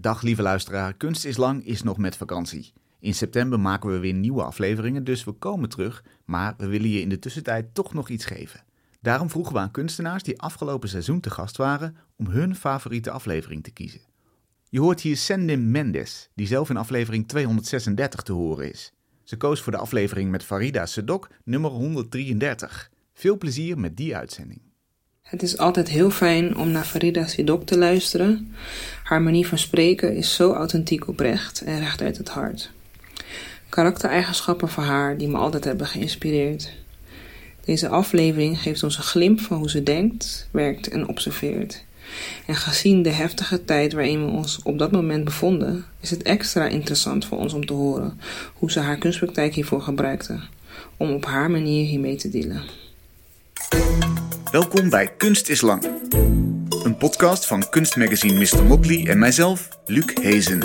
Dag lieve luisteraar, Kunst is Lang is nog met vakantie. In september maken we weer nieuwe afleveringen, dus we komen terug, maar we willen je in de tussentijd toch nog iets geven. Daarom vroegen we aan kunstenaars die afgelopen seizoen te gast waren om hun favoriete aflevering te kiezen. Je hoort hier Sendim Mendes, die zelf in aflevering 236 te horen is. Ze koos voor de aflevering met Farida Sedok, nummer 133. Veel plezier met die uitzending. Het is altijd heel fijn om naar Farida Sidok te luisteren. Haar manier van spreken is zo authentiek oprecht en recht uit het hart. Karaktereigenschappen van haar die me altijd hebben geïnspireerd. Deze aflevering geeft ons een glimp van hoe ze denkt, werkt en observeert. En gezien de heftige tijd waarin we ons op dat moment bevonden, is het extra interessant voor ons om te horen hoe ze haar kunstpraktijk hiervoor gebruikte, om op haar manier hiermee te dealen. Welkom bij Kunst is Lang. Een podcast van kunstmagazine Mr. Motley en mijzelf, Luc Hezen.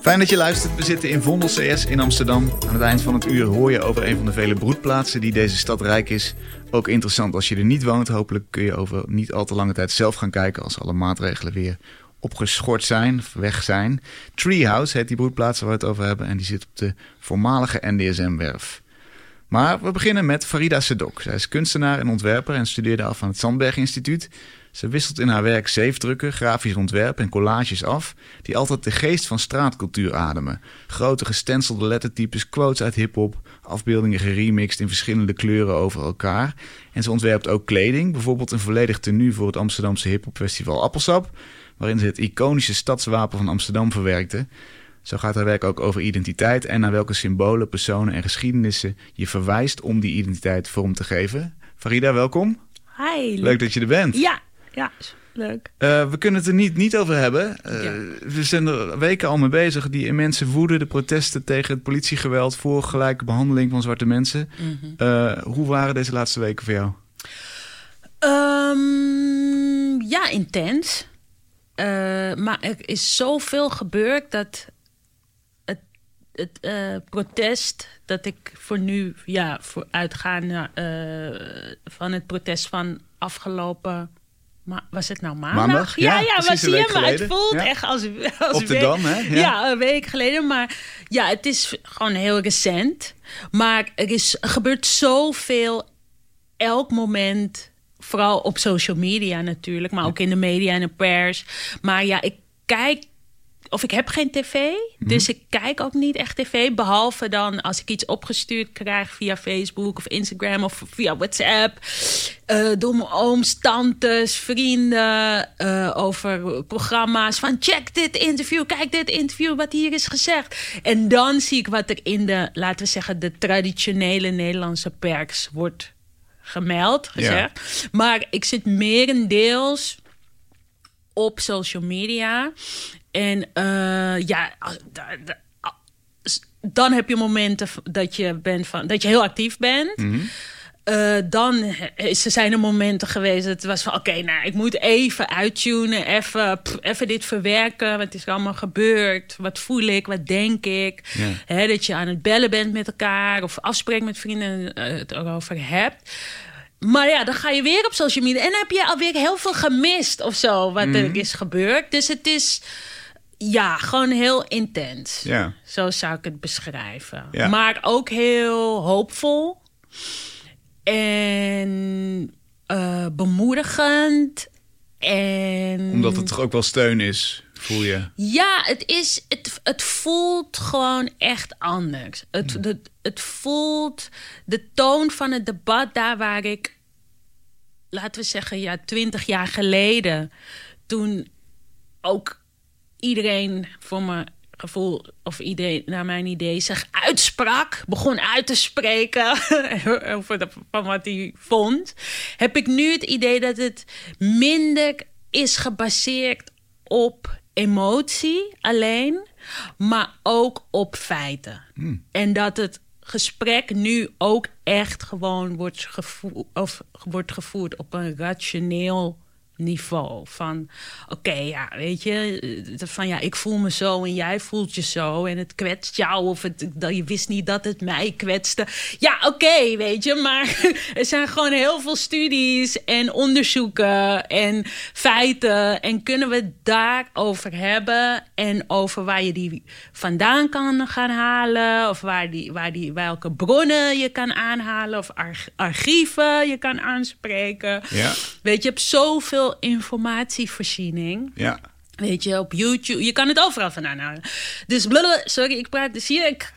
Fijn dat je luistert. We zitten in Vondel CS in Amsterdam. Aan het eind van het uur hoor je over een van de vele broedplaatsen die deze stad rijk is. Ook interessant als je er niet woont. Hopelijk kun je over niet al te lange tijd zelf gaan kijken als alle maatregelen weer opgeschort zijn, weg zijn. Treehouse heet die broedplaats waar we het over hebben en die zit op de voormalige NDSM-werf. Maar we beginnen met Farida Sedok. Zij is kunstenaar en ontwerper en studeerde af aan het Sandberg Instituut. Ze wisselt in haar werk zeefdrukken, grafisch ontwerp en collages af, die altijd de geest van straatcultuur ademen. Grote gestencelde lettertypes, quotes uit hip-hop, afbeeldingen geremixed in verschillende kleuren over elkaar. En ze ontwerpt ook kleding, bijvoorbeeld een volledig tenue voor het Amsterdamse hip-hop festival Appelsap, waarin ze het iconische stadswapen van Amsterdam verwerkte. Zo gaat haar werk ook over identiteit en naar welke symbolen, personen en geschiedenissen je verwijst om die identiteit vorm te geven. Farida, welkom. Hi. Leuk dat je er bent. Ja, ja, leuk. Uh, we kunnen het er niet, niet over hebben. Uh, Ja. We zijn er weken al mee bezig. Die immense woede, de protesten tegen het politiegeweld voor gelijke behandeling van zwarte mensen. Uh, hoe waren deze laatste weken voor jou? Ehm, ja, intens. Eh, maar er is zoveel gebeurd dat het eh, protest dat ik voor nu ja, voor uitgaande eh, van het protest van afgelopen. Ma was het nou maandag? Maandag, ja, ja, ja maar zie je, maar het voelt Ja. echt als, als Op de week- Dam, hè? Ja. Ja. een week geleden. Maar ja, het is gewoon heel recent. Maar er is er gebeurt zoveel elk moment, vooral op social media natuurlijk, maar ook in de media en de pers. Maar ja, ik kijk, of ik heb geen tv, dus ik kijk ook niet echt tv. Behalve dan als ik iets opgestuurd krijg via Facebook of Instagram of via WhatsApp. eh, door mijn ooms, tantes, vrienden. eh, over programma's. Van check dit interview, kijk dit interview, wat hier is gezegd. En dan zie ik wat er in de, laten we zeggen, de traditionele Nederlandse pers wordt gemeld, gezegd. Maar ik zit merendeels op social media. En eh, ja, dan heb je momenten dat je, bent van, dat je heel actief bent. Eh, dan zijn er momenten geweest dat het was van... oké, nou, ik moet even uittunen, even, pff, even dit verwerken. Wat is er allemaal gebeurd? Wat voel ik? Wat denk ik? Ja. Dat je aan het bellen bent met elkaar... of afspreekt met vrienden en eh, het erover hebt. Maar ja, dan ga je weer op social media... en dan heb je alweer heel veel gemist of zo... wat er is gebeurd. Dus het is... Ja, gewoon heel intens. Ja. Zo zou ik het beschrijven. Ja. Maar ook heel hoopvol. En eh, bemoedigend. En Omdat het toch ook wel steun is, voel je. ja, het, is, het, het voelt gewoon echt anders. Het, het, het voelt de toon van het debat daar waar ik, laten we zeggen, ja, twintig jaar geleden, toen ook iedereen voor mijn gevoel, of iedereen naar mijn idee, zich uitsprak, begon uit te spreken over de, van wat hij vond, heb ik nu het idee dat het minder is gebaseerd op emotie alleen, maar ook op feiten. En dat het gesprek nu ook echt gewoon wordt, gevoerd, of wordt gevoerd op een rationeel niveau. Van oké, ja, weet je, eh, van ja, ik voel me zo en jij voelt je zo en het kwetst jou of het, dat je wist niet dat het mij kwetste. Ja, oké, weet je, maar er zijn gewoon heel veel studies en onderzoeken en feiten en kunnen we het daarover hebben en over waar je die vandaan kan gaan halen of waar die, waar die, welke bronnen je kan aanhalen of archieven je kan aanspreken. Ja. Weet je, je hebt zoveel informatievoorziening. Ja. Weet je, op YouTube. Je kan het overal vandaan halen. Dus blablabla, sorry, ik praat dus hier. Ik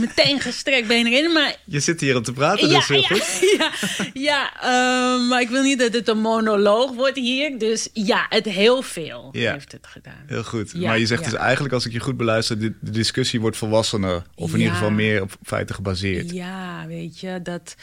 meteen gestrekt ben erin. Maar... Je zit hier om te praten, dus heel ja, goed. Ja, ja uh, maar ik wil niet dat het een monoloog wordt hier. Dus ja, het heel veel ja. heeft het gedaan. Heel goed. maar je zegt dus eigenlijk, als ik je goed beluister... de, de discussie wordt volwassener. Of in ieder geval meer op feiten gebaseerd. Ja, weet je, dat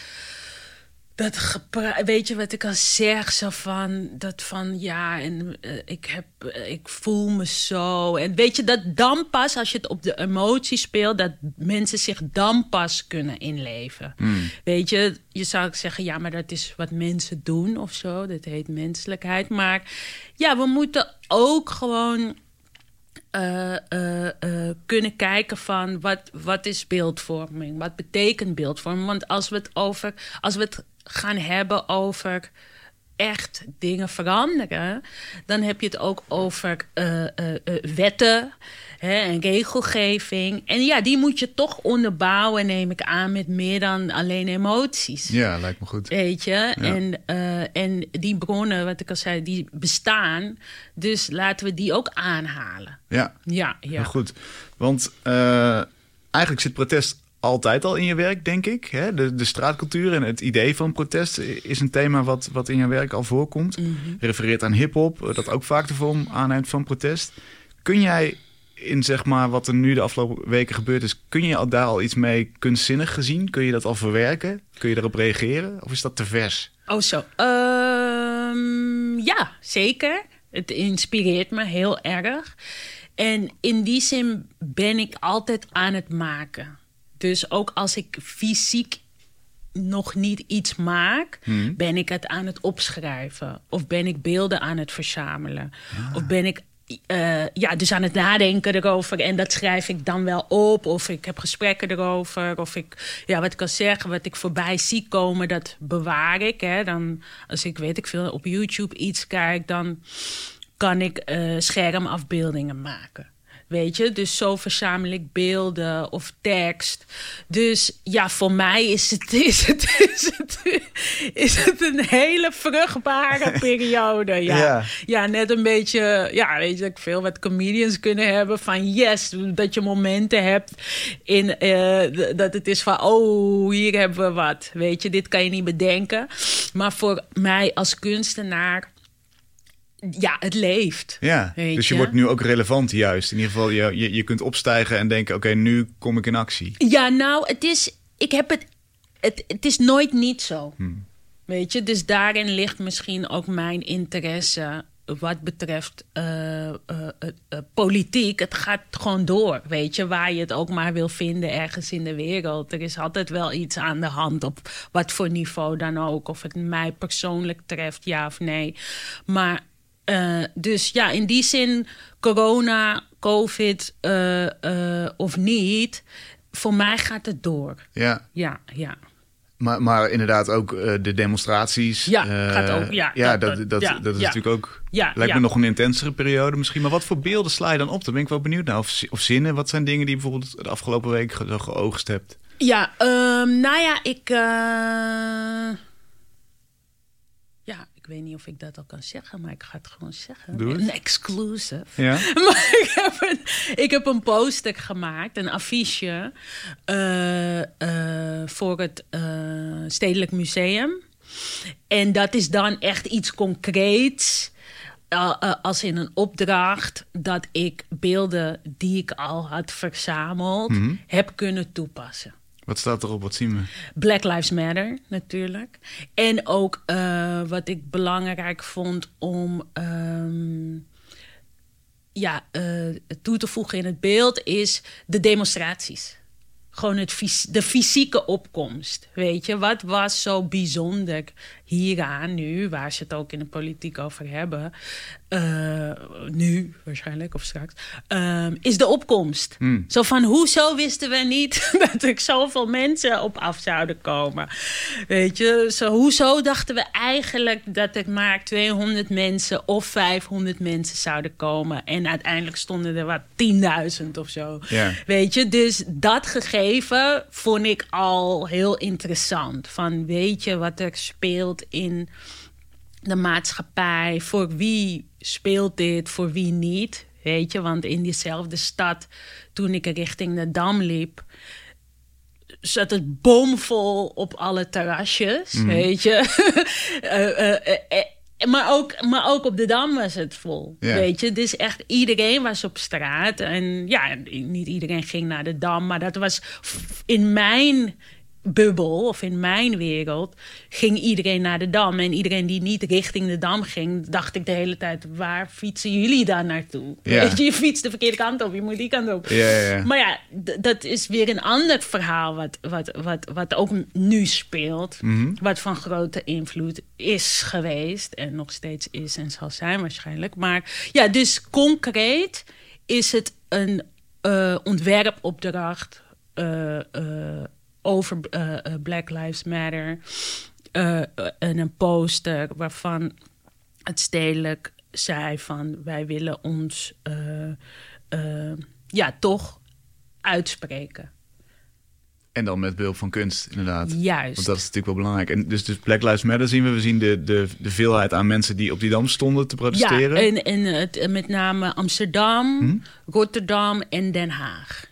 dat weet je wat ik al zeg, zo van dat van ja, en uh, ik heb, uh, ik voel me zo. En weet je dat dan pas, als je het op de emotie speelt, dat mensen zich dan pas kunnen inleven. Mm. Weet je, je zou zeggen, ja, maar dat is wat mensen doen of zo. Dat heet menselijkheid. Maar ja, we moeten ook gewoon uh, uh, uh, kunnen kijken van wat, wat is beeldvorming? Wat betekent beeldvorming? Want als we het over, als we het gaan hebben over echt dingen veranderen, dan heb je het ook over wetten hè, en regelgeving. En ja, die moet je toch onderbouwen, neem ik aan, met meer dan alleen emoties. Ja, lijkt me goed. Weet je, ja. en, en die bronnen, wat ik al zei, die bestaan. Dus laten we die ook aanhalen. Ja, ja, ja. Goed. Want eigenlijk zit protest altijd al in je werk, denk ik. Hè? De, de straatcultuur en het idee van protest is een thema wat, wat in je werk al voorkomt. Mm -hmm. Refereert aan hip-hop, dat ook vaak de vorm aanneemt van protest. Kun jij in zeg maar wat er nu de afgelopen weken gebeurd is, kun je daar al iets mee kunstzinnig gezien? Kun je dat al verwerken? Kun je daarop reageren? Of is dat te vers? Oh, zo. Um, ja, zeker. Het inspireert me heel erg. En in die zin ben ik altijd aan het maken. Dus ook als ik fysiek nog niet iets maak, hmm. ben ik het aan het opschrijven. Of ben ik beelden aan het verzamelen. Ah. Of ben ik uh, ja, dus aan het nadenken erover. En dat schrijf ik dan wel op. Of ik heb gesprekken erover. Of ik, ja, wat ik kan zeggen, wat ik voorbij zie komen, dat bewaar ik. Hè. Dan, als ik weet ik veel op YouTube iets kijk, dan kan ik uh, schermafbeeldingen maken. Weet je, dus zo verzamel ik beelden of tekst. Dus ja, voor mij is het, is het, is het, is het een hele vruchtbare periode. Ja. Ja. ja, net een beetje, ja, weet je, ik veel wat comedians kunnen hebben van yes, dat je momenten hebt in uh, dat het is van oh, hier hebben we wat. Weet je, dit kan je niet bedenken. Maar voor mij als kunstenaar ja, het leeft. Ja, dus je, je, wordt nu ook relevant juist. In ieder geval, je, je, je kunt opstijgen en denken... oké, okay, nu kom ik in actie. Ja, nou, het is... Ik heb het... Het, het is nooit niet zo. Hmm. Weet je, dus daarin ligt misschien ook mijn interesse... wat betreft uh, uh, uh, politiek. Het gaat gewoon door, weet je. Waar je het ook maar wil vinden ergens in de wereld. Er is altijd wel iets aan de hand op wat voor niveau dan ook. Of het mij persoonlijk treft, ja of nee. Maar... Uh, dus ja, in die zin, corona, covid uh, uh, of niet, voor mij gaat het door. Ja. Ja, ja. Maar, maar inderdaad ook de demonstraties. Ja, gaat ook. Ja, ja dat, dat, dat, ja, dat is ja. natuurlijk ook. Ja, lijkt me nog een intensere periode misschien. Maar wat voor beelden sla je dan op? Daar ben ik wel benieuwd naar. Of, of zinnen, wat zijn dingen die je bijvoorbeeld de afgelopen week ge geoogst hebt? Ja, um, nou ja, ik. Ik weet niet of ik dat al kan zeggen, maar ik ga het gewoon zeggen. Doe. Een exclusive. Ja. Maar ik heb een, ik heb een poster gemaakt, een affiche, uh, uh, voor het uh, Stedelijk Museum. En dat is dan echt iets concreets. als in een opdracht dat ik beelden die ik al had verzameld, mm -hmm. heb kunnen toepassen. Wat staat erop? Wat zien we? Black Lives Matter, natuurlijk. En ook uh, wat ik belangrijk vond om um, ja, uh, toe te voegen in het beeld... is de demonstraties. Gewoon het fys- de fysieke opkomst. Weet je, wat was zo bijzonder hieraan nu, waar ze het ook in de politiek over hebben, eh, nu waarschijnlijk of straks, ehm, is de opkomst. Zo van, hoezo wisten we niet dat er zoveel mensen op af zouden komen? Weet je, zo, hoezo dachten we eigenlijk dat er maar 200 mensen of 500 mensen zouden komen en uiteindelijk stonden er wat 10.000 of zo. Weet je, dus dat gegeven vond ik al heel interessant. Van weet je wat er speelt in de maatschappij? Voor wie speelt dit, voor wie niet? Weet je, want in diezelfde stad, toen ik richting de Dam liep, zat het bomvol op alle terrasjes, weet je. Eh, maar, ook, maar ook op de Dam was het vol, Ja. weet je. Dus echt iedereen was op straat. En ja, niet iedereen ging naar de Dam, maar dat was in mijn bubbel of in mijn wereld ging iedereen naar de Dam. En iedereen die niet richting de Dam ging, dacht ik de hele tijd... waar fietsen jullie dan naartoe? Ja. Je, fietst de verkeerde kant op, je moet die kant op. Ja, ja, ja. Maar ja, dat is weer een ander verhaal wat, wat, wat, wat ook nu speelt. Wat van grote invloed is geweest en nog steeds is en zal zijn waarschijnlijk. Maar ja, dus concreet is het een eh, ontwerpopdracht over eh, eh, Black Lives Matter. eh, en een poster waarvan het stedelijk zei van wij willen ons ja, toch uitspreken. En dan met behulp van kunst, inderdaad. Juist. Want dat is natuurlijk wel belangrijk. En dus, dus Black Lives Matter zien we. We zien de, de, de veelheid aan mensen die op die dam stonden te protesteren. Ja, en, en het, met name Amsterdam, Hm? Rotterdam en Den Haag.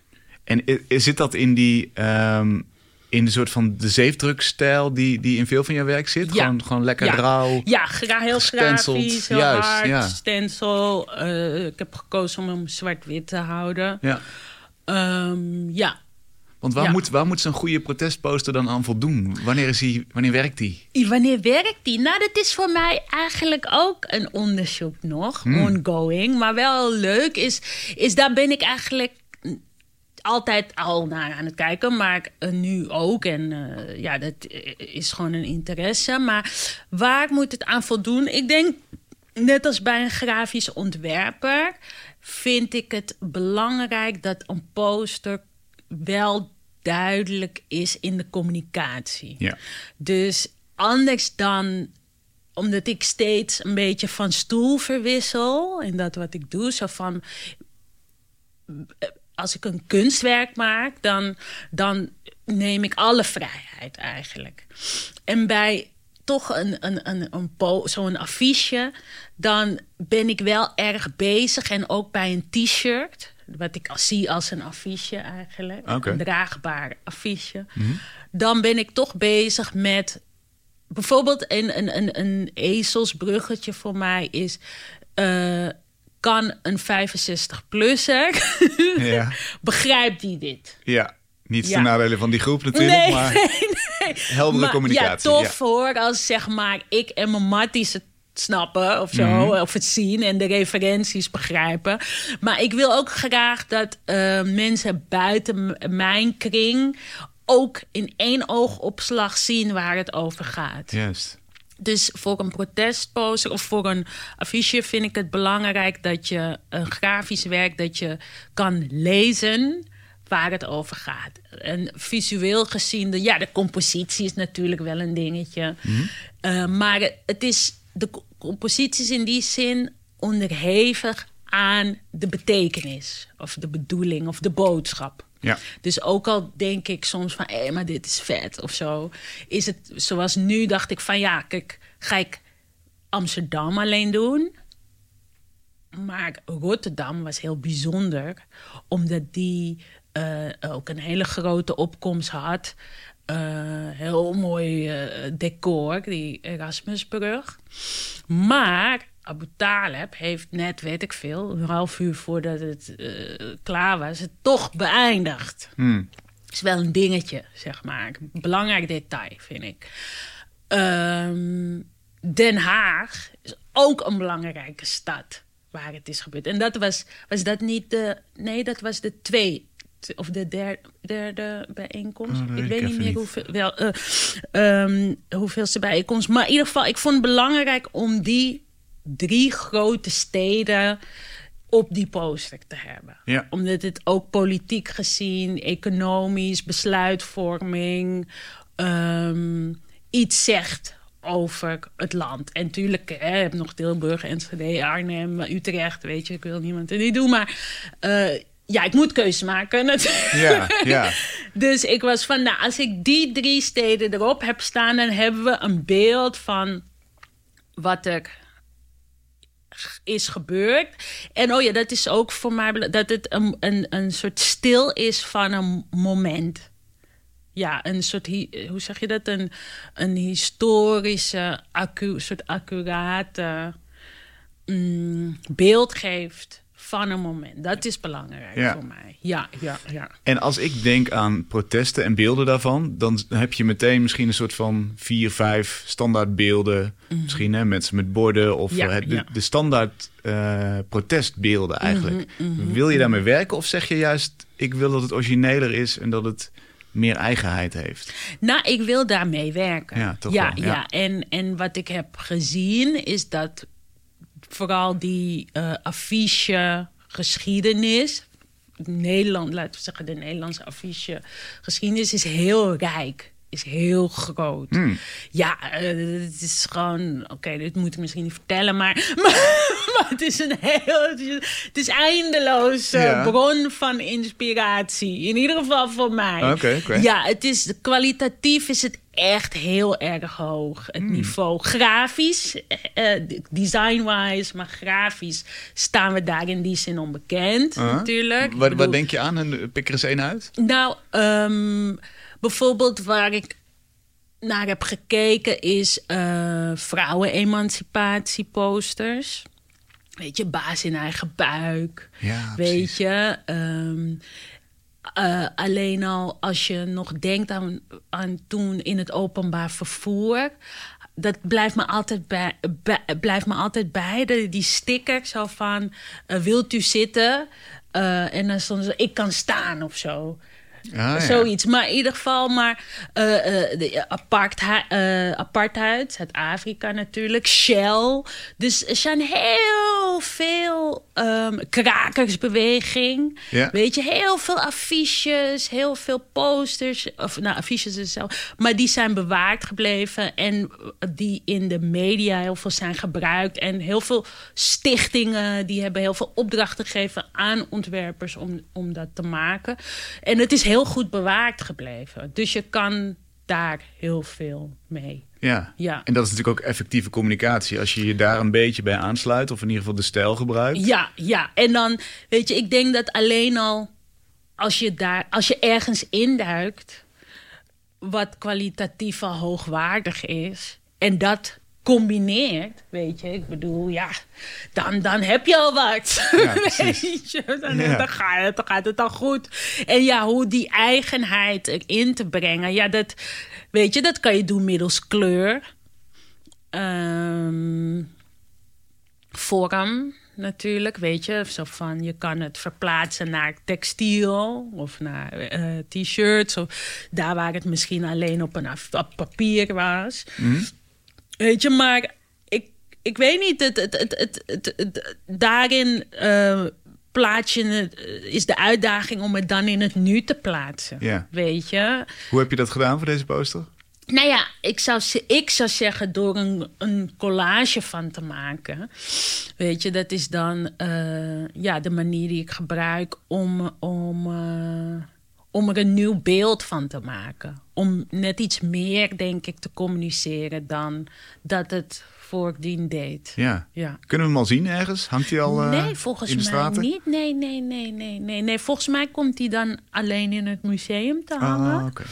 En zit dat in die... ehm, in de soort van de zeefdrukstijl die, die in veel van jouw werk zit? Ja. Gewoon, gewoon lekker ja. rauw. Ja, gra heel grafisch, heel Juist, hard, ja. stencil. Eh, ik heb gekozen om hem zwart-wit te houden. Ja. Ehm, ja, Want waar Ja. moet, waar moet zo'n goede protestposter dan aan voldoen? Wanneer, is hij, wanneer werkt die? Wanneer werkt die? Nou, dat is voor mij eigenlijk ook een onderzoek nog, ongoing. Maar wel leuk is, is daar ben ik eigenlijk altijd al naar aan het kijken, maar eh, nu ook. En eh, ja, dat eh, is gewoon een interesse. Maar waar moet het aan voldoen? Ik denk, net als bij een grafisch ontwerper, vind ik het belangrijk dat een poster wel duidelijk is in de communicatie. Ja. Dus anders dan omdat ik steeds een beetje van stoel verwissel in dat wat ik doe. Zo van, als ik een kunstwerk maak, dan, dan neem ik alle vrijheid eigenlijk. En bij toch een, een, een, een zo'n affiche, dan ben ik wel erg bezig. En ook bij een t-shirt, wat ik al zie als een affiche eigenlijk, een draagbaar affiche, dan ben ik toch bezig met bijvoorbeeld een, een, een, een ezelsbruggetje voor mij is. eh, kan een 65-plusser, Ja. begrijpt die dit? ja. Niet Ja. ten nadele van die groep natuurlijk, Nee, maar nee. heldere Maar communicatie. Ja, tof hoor, als zeg maar ik en mijn matties het snappen of zo, Mhm. of het zien en de referenties begrijpen. Maar ik wil ook graag dat eh, mensen buiten mijn kring ook in één oogopslag zien waar het over gaat. Juist. Dus voor een protestposter of voor een affiche vind ik het belangrijk dat je een grafisch werk dat je kan lezen waar het over gaat. En visueel gezien, de, ja, de compositie is natuurlijk wel een dingetje. Eh, maar het is de co- compositie is in die zin onderhevig aan de betekenis of de bedoeling of de boodschap. Ja. Dus ook al denk ik soms van, hé, maar dit is vet of zo. Is het zoals nu, dacht ik van, ja, kijk, ga ik Amsterdam alleen doen? Maar Rotterdam was heel bijzonder, omdat die eh, ook een hele grote opkomst had. Eh, heel mooi eh, decor, die Erasmusbrug. Maar Abu Taleb heeft net, weet ik veel, een half uur voordat het eh, klaar was, het toch beëindigd. Hmm. is wel een dingetje, zeg maar. Een belangrijk detail, vind ik. Ehm, Den Haag is ook een belangrijke stad waar het is gebeurd. En dat was, was dat niet de... Nee, dat was de twee, of de derde, derde bijeenkomst. Oh, ik weet niet meer niet. hoeveel, wel, eh, ehm, hoeveelste bijeenkomst. Maar in ieder geval, ik vond het belangrijk om die drie grote steden op die poster te hebben. Ja. Omdat het ook politiek gezien, economisch, besluitvorming, ehm, iets zegt over het land. En tuurlijk, hè, je hebt nog Tilburg, Enschede, Arnhem, Utrecht, weet je, ik wil niemand er niet doen, maar eh, ja, ik moet keuze maken natuurlijk. Ja, ja. Dus ik was van, nou, als ik die drie steden erop heb staan, dan hebben we een beeld van wat er is gebeurd. En oh ja, dat is ook voor mij dat het een, een, een soort stil is van een moment. Ja, een soort, hi- hoe zeg je dat? Een, een historische, soort accurate mm, beeld geeft van een moment. Dat is belangrijk Ja. voor mij. Ja, ja, ja. En als ik denk aan protesten en beelden daarvan, dan heb je meteen misschien een soort van vier, vijf standaard beelden. Misschien hè, mensen met borden of Mhm. Ja, eh, de, ja. de standaard eh, protestbeelden eigenlijk. Mhm, Wil je daarmee werken of zeg je juist, ik wil dat het origineler is en dat het meer eigenheid heeft? Nou, ik wil daarmee werken. Ja, toch ja, ja. ja. En, en wat ik heb gezien is dat vooral die eh affiche geschiedenis... Nederland, laten we zeggen, de Nederlandse affiche geschiedenis is heel rijk. Is heel groot. Hmm. Ja, eh, het is gewoon... Oké, dit moet ik misschien niet vertellen, maar, maar, maar het is een heel... Het is, eindeloze Ja. bron van inspiratie. In ieder geval voor mij. Oké. Ja, het is, kwalitatief is het echt heel erg hoog, het Hmm. niveau. Grafisch, eh, eh, design-wise, maar grafisch staan we daar in die zin onbekend, Uh-huh. natuurlijk. Wat, bedoel- wat denk je aan? Pik er eens één uit. nou, ehm, bijvoorbeeld waar ik naar heb gekeken is eh vrouwen-emancipatieposters. Weet je, baas in eigen buik. Ja, Weet precies. je, ehm, eh, alleen al als je nog denkt aan, aan toen in het openbaar vervoer. Dat blijft me altijd bij. bij- blijft me altijd bij. De, die sticker zo van: eh, wilt u zitten? En dan stond ze: ik kan staan of zo. Ah, ja. Zoiets. Maar in ieder geval, maar eh, eh, de apartheid, eh, apartheid, Zuid-Afrika natuurlijk, Shell. Dus er zijn heel veel ehm, krakersbeweging. Ja. Weet je, heel veel affiches, heel veel posters. Of nou, affiches is zelf. Maar die zijn bewaard gebleven en die in de media heel veel zijn gebruikt. En heel veel stichtingen die hebben heel veel opdrachten gegeven aan ontwerpers om, om dat te maken. En het is heel goed bewaard gebleven. Dus je kan daar heel veel mee. Ja. Ja. En dat is natuurlijk ook effectieve communicatie. Als je je daar een beetje bij aansluit, of in ieder geval de stijl gebruikt. Ja, ja. En dan, weet je, ik denk dat alleen al als je daar, als je ergens induikt, wat kwalitatief al hoogwaardig is, en dat combineert, weet je, ik bedoel, ja, dan, dan heb je al wat. Ja, weet je, dan, Ja. dan, gaat het, dan gaat het al goed. En ja, hoe die eigenheid erin te brengen, ja, dat, weet je, dat kan je doen middels kleur. Ehm, vorm natuurlijk, weet je. Zo van, je kan het verplaatsen naar textiel of naar eh, t-shirts. Of daar waar het misschien alleen op een op papier was. Weet je, maar ik, ik weet niet, het, het, het, het, het, het- daarin eh, plaats je het, eh, is de uitdaging om het dan in het nu te plaatsen. Ja. Weet je? Hoe heb je dat gedaan voor deze poster? Nou ja, ik zou, ik zou zeggen door een, een collage van te maken. Weet je, dat is dan eh, ja, de manier die ik gebruik om, om, om er een nieuw beeld van te maken. Om net iets meer, denk ik, te communiceren dan dat het voordien deed. Ja. Ja. Kunnen we hem al zien ergens? Hangt hij al eh, nee, volgens in de mij straten? niet. Nee, nee, nee, nee, nee, nee. Volgens mij komt hij dan alleen in het museum te hangen. Ah, oké.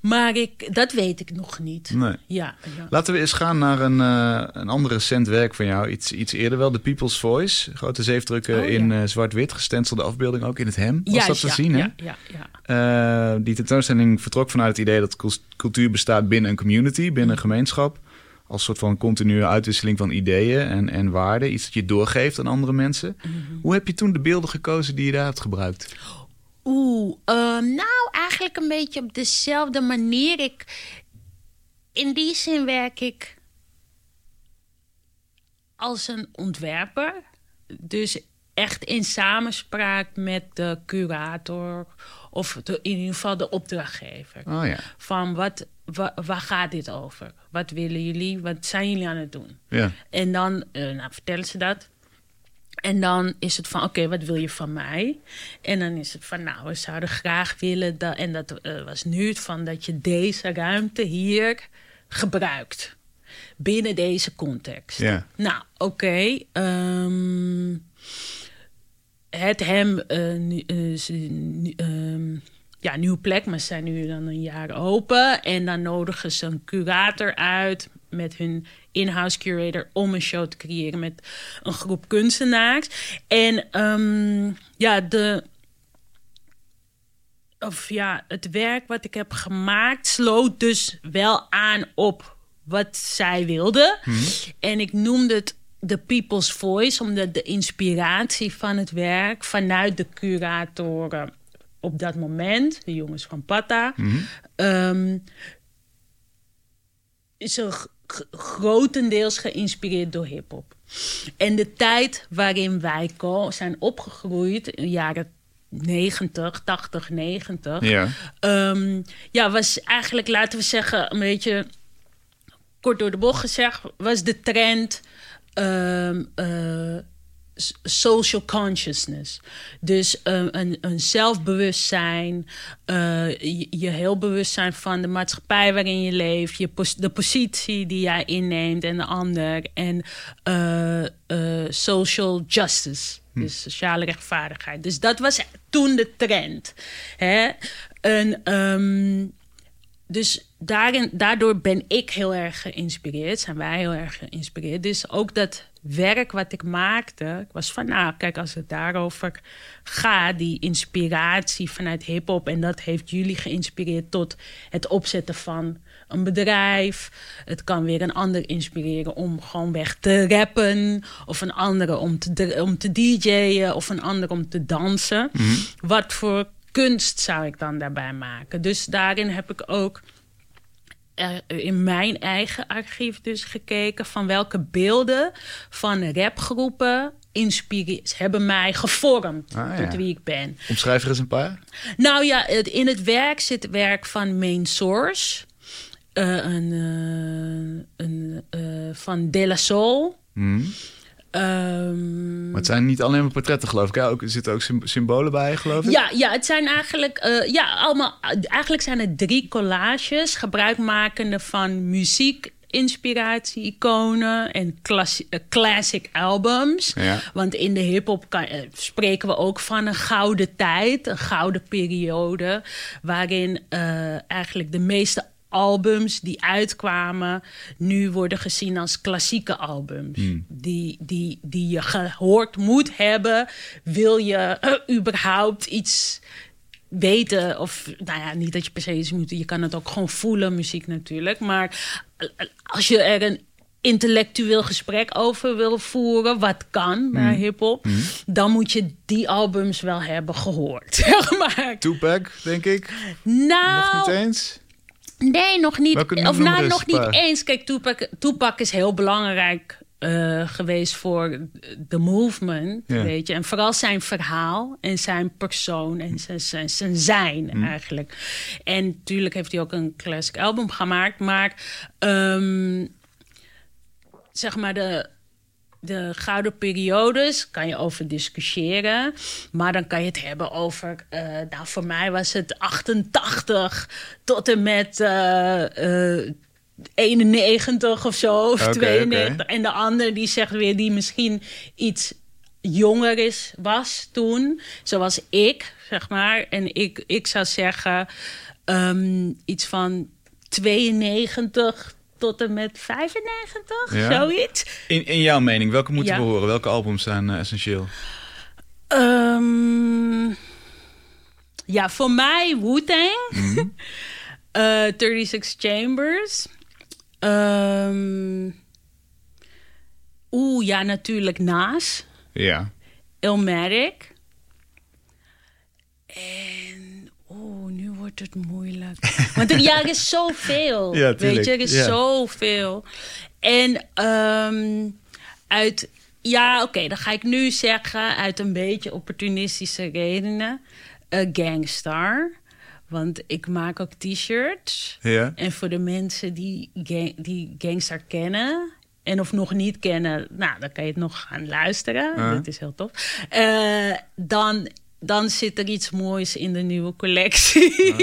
Maar ik, dat weet ik nog niet. Nee. Ja, ja. Laten we eens gaan naar een, eh, een ander recent werk van jou. Iets, iets eerder wel, The People's Voice. Grote zeefdrukken Oh, ja. in eh, zwart-wit. Gestencelde afbeelding ook in het hem. Was dat te zien, hè? Ja, ja, ja. Eh, die tentoonstelling vertrok vanuit het idee dat cul- cultuur bestaat binnen een community, binnen Mm. een gemeenschap. Als soort van continue uitwisseling van ideeën en, en waarden. Iets dat je doorgeeft aan andere mensen. Mm-hmm. Hoe heb je toen de beelden gekozen die je daar hebt gebruikt? Oeh, ehm, nou eigenlijk een beetje op dezelfde manier. Ik, in die zin werk ik als een ontwerper. Dus echt in samenspraak met de curator of de, in ieder geval de opdrachtgever. Oh ja. Van wat, wa- waar gaat dit over? Wat willen jullie? Wat zijn jullie aan het doen? Ja. En dan eh, nou, vertellen ze dat. En dan is het van, oké, wat wil je van mij? En dan is het van, nou, we zouden graag willen... Dat, en dat eh, was nu het van dat je deze ruimte hier gebruikt. Binnen deze context. Ja. Nou, oké. ehm, het hem... nu- ehm, ja, nieuwe plek, maar ze zijn nu dan een jaar open. En dan nodigen ze een curator uit met hun in-house curator om een show te creëren met een groep kunstenaars. En ehm, ja, de. Of ja, het werk wat ik heb gemaakt sloot dus wel aan op wat zij wilden. En ik noemde het The People's Voice, omdat de inspiratie van het werk vanuit de curatoren op dat moment, de jongens van Pata, ehm, is er grotendeels geïnspireerd door hip-hop. En de tijd waarin wij zijn opgegroeid, in de jaren 90, 80, 90, Ja. Ehm, ja, was eigenlijk, laten we zeggen, een beetje kort door de bocht gezegd, was de trend ehm, eh, social consciousness. Dus eh, een, een zelfbewustzijn, eh, je, je heel bewust zijn van de maatschappij waarin je leeft, je pos- de positie die jij inneemt en de ander, en eh, social justice. Dus sociale rechtvaardigheid. Dus dat was toen de trend. Hè? En, ehm, dus daarin, daardoor ben ik heel erg geïnspireerd. Zijn wij heel erg geïnspireerd. Dus ook dat werk wat ik maakte. Ik was van, nou, kijk, als het daarover gaat, die inspiratie vanuit hip-hop. En dat heeft jullie geïnspireerd tot het opzetten van een bedrijf. Het kan weer een ander inspireren om gewoon weg te rappen. Of een andere om te, om te DJ'en. Of een ander om te dansen. Wat voor kunst zou ik dan daarbij maken? Dus daarin heb ik ook in mijn eigen archief dus gekeken van welke beelden van rapgroepen hebben mij gevormd Ah, ja. tot wie ik ben. Omschrijf er eens een paar. Nou ja, het- in het werk zit werk van Main Source. eh, een, eh, een, eh, van De La Soul. Mhm. Ehm, Maar het zijn niet alleen maar portretten, geloof ik. Ook, er zitten ook sym- symbolen bij, geloof ik. Ja, ja, het zijn eigenlijk, eh, ja, allemaal, eigenlijk zijn het drie collages, gebruikmakende van muziek, inspiratie, iconen en eh, classic albums. Ja. Want in de hip-hop eh, spreken we ook van een gouden tijd, een gouden periode, waarin eigenlijk de meeste albums die uitkwamen nu worden gezien als klassieke albums. Die, die, die je gehoord moet hebben, wil je eh, überhaupt iets weten. Of nou ja, niet dat je per se iets moet. Je kan het ook gewoon voelen, muziek natuurlijk. Maar als je er een intellectueel gesprek over wil voeren, wat kan bij hip-hop, dan moet je die albums wel hebben gehoord. Zeg maar. Tupac, denk ik. Nou, Nog niet eens. Nee, nog niet. Welke of nou, nog niet eens. Kijk, Tupac, Tupac is heel belangrijk eh, geweest voor de movement, Ja. weet je. En vooral zijn verhaal en zijn persoon en zijn, zijn, zijn zijn Hm. eigenlijk. En natuurlijk heeft hij ook een classic album gemaakt. Maar ehm, zeg maar de... De gouden periodes kan je over discussiëren. Maar dan kan je het hebben over. eh, nou, voor mij was het 88 tot en met eh, eh, 91 of zo. Of Oké, 92. oké. En de ander die zegt weer die misschien iets jonger is, was toen. Zoals ik, zeg maar. En ik, ik zou zeggen ehm, iets van 92 tot en met 95, Ja. zoiets. In, in jouw mening, welke moeten Ja. we horen? Welke albums zijn eh, essentieel? Ehm, ja, voor mij Wu-Tang. Eh, 36 Chambers. Ehm, Oeh, ja, natuurlijk Nas. Ja. Illmatic. En wordt het moeilijk. Want er, ja, er is zoveel. Ja, weet je, er is Ja. zoveel. En ehm, uit, ja, oké, dan ga ik nu zeggen, uit een beetje opportunistische redenen, eh, Gangstar. Want ik maak ook t-shirts. Ja. En voor de mensen die, gang, die Gangstar kennen. En of nog niet kennen, nou, dan kan je het nog gaan luisteren. Dat is heel tof. Eh, dan, dan zit er iets moois in de nieuwe collectie. Ah,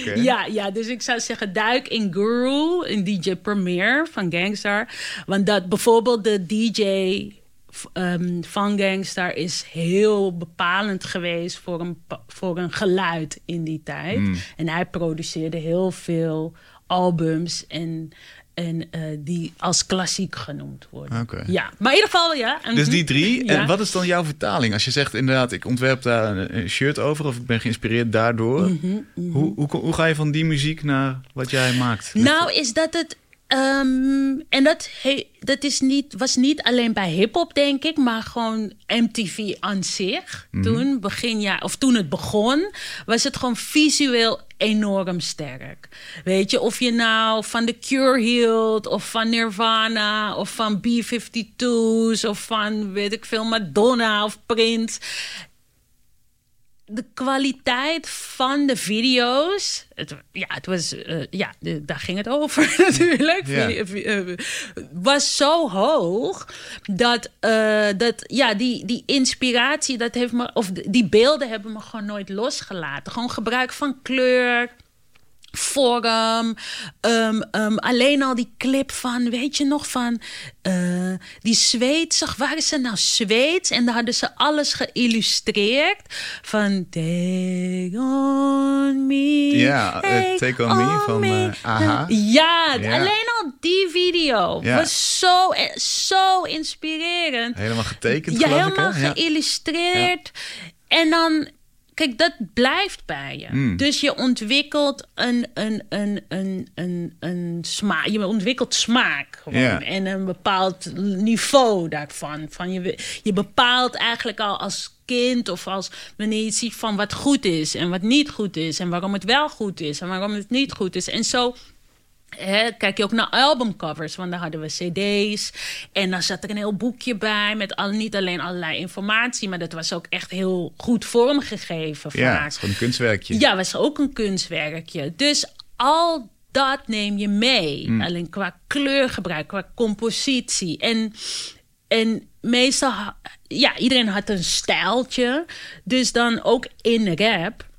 Oké. Ja, ja, dus ik zou zeggen, duik in Guru, in DJ Premier van Gangstar. Want dat bijvoorbeeld de DJ ehm, van Gangstar is heel bepalend geweest voor een, voor een geluid in die tijd. Hmm. En hij produceerde heel veel albums en, en eh, die als klassiek genoemd worden. Ja, maar in ieder geval, ja. Dus mhm. die drie. Ja. En wat is dan jouw vertaling? Als je zegt inderdaad, ik ontwerp daar een, shirt over of ik ben geïnspireerd daardoor. Mhm, Hoe, hoe, hoe ga je van die muziek naar wat jij maakt? Nou, is dat het. Ehm, en dat, he- dat is niet, was niet alleen bij hip-hop, denk ik, maar gewoon MTV aan zich. Toen, begin of toen het begon, was het gewoon visueel enorm sterk. Weet je, of je nou van The Cure hield, of van Nirvana, of van B-52's, of van, weet ik veel, Madonna of Prince de kwaliteit van de video's. Het, ja, het was. eh, ja, de- daar ging het over natuurlijk. Eh, was zo hoog dat, eh, dat ja, die, die inspiratie, dat heeft me, of die beelden hebben me gewoon nooit losgelaten. Gewoon gebruik van kleur. Vorm, ehm, ehm, alleen al die clip van, weet je nog, van eh, die Zweedse, waren ze nou Zweeds? En daar hadden ze alles geïllustreerd van Take on me. Ja, eh, Take on Me van, eh, AHA. Ja, Ja. alleen al die video was zo, eh, zo inspirerend. Helemaal getekend, Ja, ik. helemaal? Ja. geïllustreerd. En dan, kijk, dat blijft bij je. Mm. Dus je ontwikkelt een, een, een, een, een, een smaak. Je ontwikkelt smaak gewoon. En een bepaald niveau daarvan. Van je, je bepaalt eigenlijk al als kind of als wanneer je ziet van wat goed is en wat niet goed is. En waarom het wel goed is en waarom het niet goed is. En zo Kijk je ook naar albumcovers, want daar hadden we cd's. En dan zat er een heel boekje bij met al, niet alleen allerlei informatie... maar dat was ook echt heel goed vormgegeven Ja, het gewoon een kunstwerkje. Ja, was ook een kunstwerkje. Dus al dat neem je mee. Alleen qua kleurgebruik, qua compositie. En, en meestal, ja, iedereen had een stijltje. Dus dan ook in rap...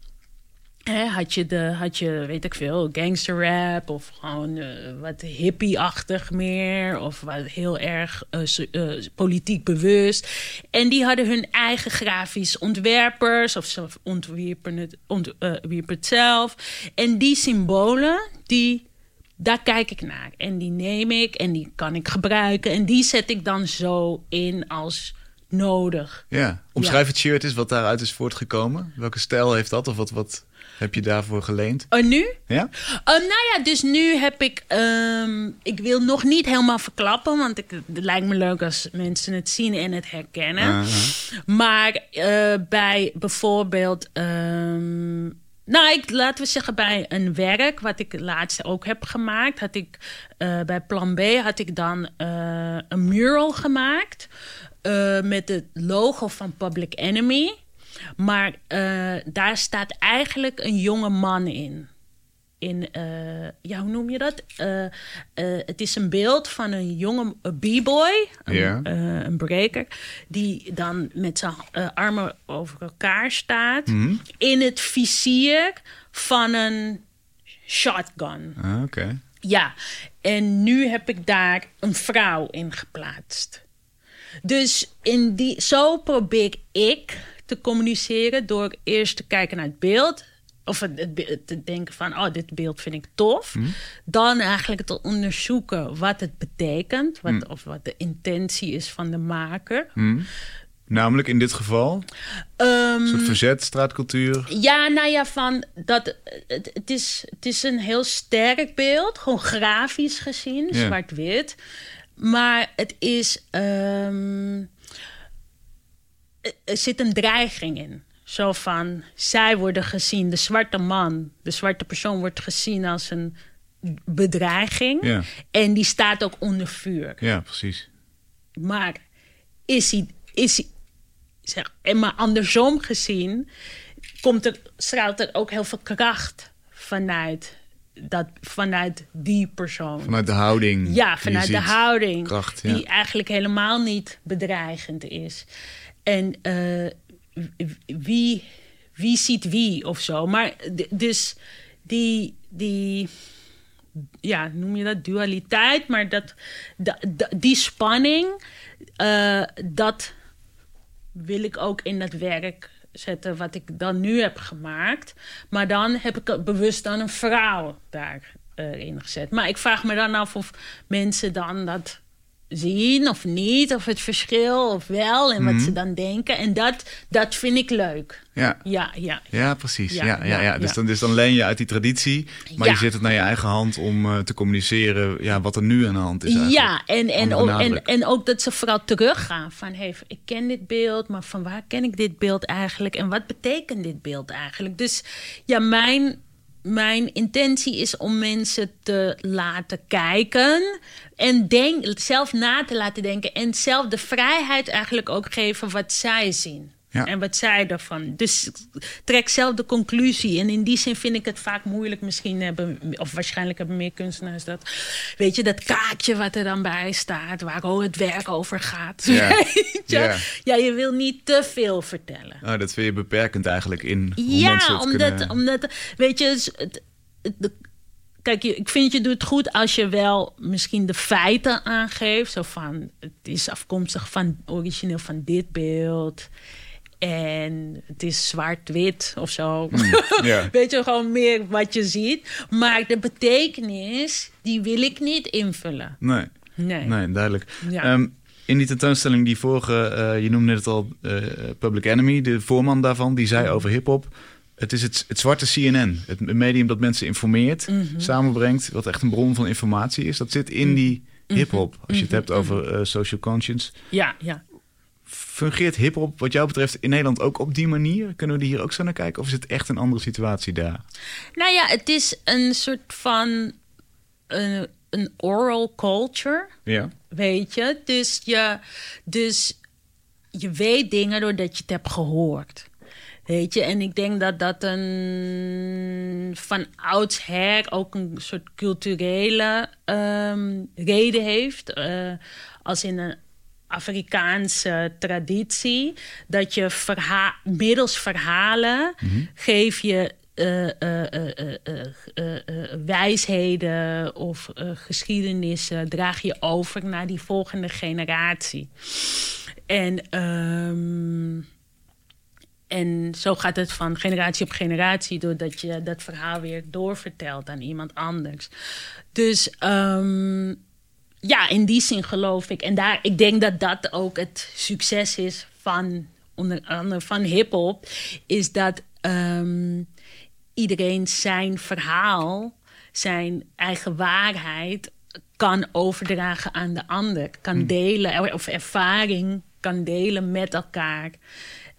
Hè, had, je de, had je, weet ik veel, gangster rap of gewoon eh, wat hippie-achtig meer. Of wat heel erg eh, eh, politiek bewust. En die hadden hun eigen grafisch ontwerpers of ze ontwierpen het, ontwierpen het zelf. En die symbolen, die, daar kijk ik naar. En die neem ik en die kan ik gebruiken. En die zet ik dan zo in als nodig. Ja. Omschrijf het shirt eens wat daaruit is voortgekomen. Welke stijl heeft dat of wat, wat heb je daarvoor geleend? En nu? Ja? Oh, nou ja, dus nu heb ik. ehm, ik wil nog niet helemaal verklappen, want ik, het lijkt me leuk als mensen het zien en het herkennen. Aha. Maar eh, bij bijvoorbeeld. ehm, nou, ik, laten we zeggen bij een werk wat ik laatst ook heb gemaakt, had ik eh, bij Plan B had ik dan eh, een mural gemaakt met het logo van Public Enemy. Maar eh, daar staat eigenlijk een jonge man in. In, eh, ja, hoe noem je dat? Eh, het is een beeld van een jonge b-boy, een, Ja. een breaker, die dan met zijn armen over elkaar staat. Mhm. In het vizier van een shotgun. Ah, Oké. Ja, en nu heb ik daar een vrouw in geplaatst. Dus in die, zo probeer ik te communiceren door eerst te kijken naar het beeld. Of het, te denken van, oh, dit beeld vind ik tof. Dan eigenlijk te onderzoeken wat het betekent. Wat, Of wat de intentie is van de maker. Hm. Namelijk in dit geval, Ehm, een soort verzet, straatcultuur. Ja, nou ja, van dat, het, het, is, het is een heel sterk beeld, gewoon grafisch gezien, zwart-wit. Maar het is. ehm, er- er zit een dreiging in. Zo van, zij worden gezien, de zwarte man, de zwarte persoon wordt gezien als een bedreiging. Ja. En die staat ook onder vuur. Ja, precies. Maar is hij, is hij zeg, en maar andersom gezien, komt er, straalt er ook heel veel kracht vanuit, dat, vanuit die persoon. Vanuit de houding. Ja, vanuit de ziet. houding. Kracht, ja. Die eigenlijk helemaal niet bedreigend is. En eh, wie, wie ziet wie of zo. Maar dus die, die, ja, noem je dat dualiteit, maar dat, da- da- die spanning, eh, dat wil ik ook in het werk zetten wat ik dan nu heb gemaakt. Maar dan heb ik bewust dan een vrouw daarin gezet. Maar ik vraag me dan af of mensen dan dat zien of niet, of het verschil of wel en wat ze dan denken. En dat, dat vind ik leuk. Ja. Ja, ja. Ja, precies. Ja, Ja, ja, Dus. Dan, dus dan leen je uit die traditie, maar Ja. je zet het naar je eigen hand om eh, te communiceren ja, wat er nu aan de hand is. eigenlijk. Ja, en, en, ook, en, en ook dat ze vooral teruggaan van... Hey, ik ken dit beeld, maar van waar ken ik dit beeld eigenlijk? En wat betekent dit beeld eigenlijk? Dus ja, mijn, mijn intentie is om mensen te laten kijken... en denk, zelf na te laten denken... en zelf de vrijheid eigenlijk ook geven wat zij zien. Ja. En wat zij ervan. Dus trek zelf de conclusie. En in die zin vind ik het vaak moeilijk. Misschien hebben, of waarschijnlijk hebben meer kunstenaars dat. Weet je, dat kaartje wat er dan bij staat, waar het werk over gaat. Ja. Weet je? Ja. ja, je wil niet te veel vertellen. Oh, dat vind je beperkend eigenlijk in hoe Ja, mensen het omdat, kunnen... omdat, weet je, het, het- het- de- kijk, ik vind je doet het goed als je wel misschien de feiten aangeeft. Zo van, het is afkomstig van, origineel van dit beeld. En het is zwart-wit of zo. ja. Weet je, gewoon meer wat je ziet. Maar de betekenis, die wil ik niet invullen. Nee, Nee. nee duidelijk. Ja. Ehm, in die tentoonstelling, die vorige, eh, je noemde het al, eh, Public Enemy, de voorman daarvan, die zei over hip-hop. Het is het, het zwarte CNN, het medium dat mensen informeert, Mhm. samenbrengt, wat echt een bron van informatie is. Dat zit Mhm. in die hip-hop. Als je het hebt over eh, social conscience. Ja, ja. Fungeert hip-hop, wat jou betreft, in Nederland ook op die manier? Kunnen we hier ook zo naar kijken? Of is het echt een andere situatie daar? Nou ja, het is een soort van eh, een oral culture. Ja. Weet je? Dus je, dus je weet dingen doordat je het hebt gehoord. Weet je? En ik denk dat dat een van oudsher ook een soort culturele ehm, reden heeft. eh, als in een Afrikaanse traditie. Dat je verha middels verhalen geef je eh, eh, eh, wijsheden of geschiedenissen draag je over naar die volgende generatie. En, ehm, en zo gaat het van generatie op generatie, doordat je dat verhaal weer doorvertelt aan iemand anders. Dus ehm, ja, in die zin geloof ik. En daar, ik denk dat dat ook het succes is van, onder andere van hip-hop, is dat ehm, iedereen zijn verhaal, zijn eigen waarheid kan overdragen aan de ander, kan delen of ervaring kan delen met elkaar.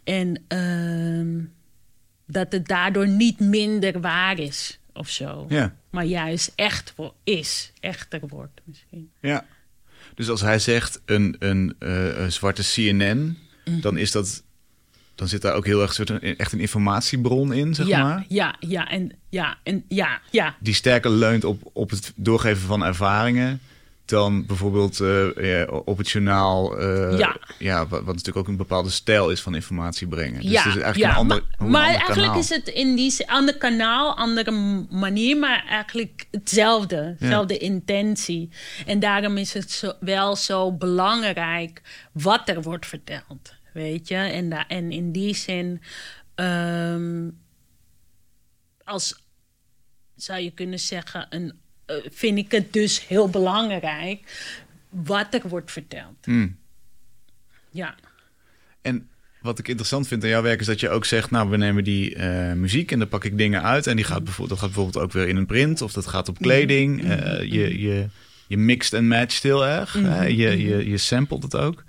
En ehm, dat het daardoor niet minder waar is of zo. Ja. Maar juist echt is, echter wordt misschien. Ja. Dus als hij zegt een, een, eh, een zwarte CNN, Mhm. dan is dat. Dan zit daar ook heel erg soort een, echt een informatiebron in, zeg ja, maar. ja, ja, en ja, en ja, ja. Die sterker leunt op, op het doorgeven van ervaringen. Dan bijvoorbeeld ja, op het journaal. eh, Ja. ja wat, wat natuurlijk ook een bepaalde stijl is van informatie brengen. Dus ja, het is eigenlijk ja. een ander, maar, een maar ander eigenlijk kanaal. is het in die zin- ander kanaal, andere manier, maar eigenlijk hetzelfde, dezelfde intentie. En daarom is het zo, wel zo belangrijk wat er wordt verteld, weet je. En, da, en in die zin, ehm, als zou je kunnen zeggen, een, eh, vind ik het dus heel belangrijk wat er wordt verteld. Hmm. Ja. En wat ik interessant vind aan jouw werk is dat je ook zegt, nou, we nemen die eh, muziek en dan pak ik dingen uit. En die gaat bijvoorbeeld, dat gaat bijvoorbeeld ook weer in een print of dat gaat op kleding. Mhm. Eh, je, je, je mixt en matcht heel erg. hè? Je, je, je samplet het ook.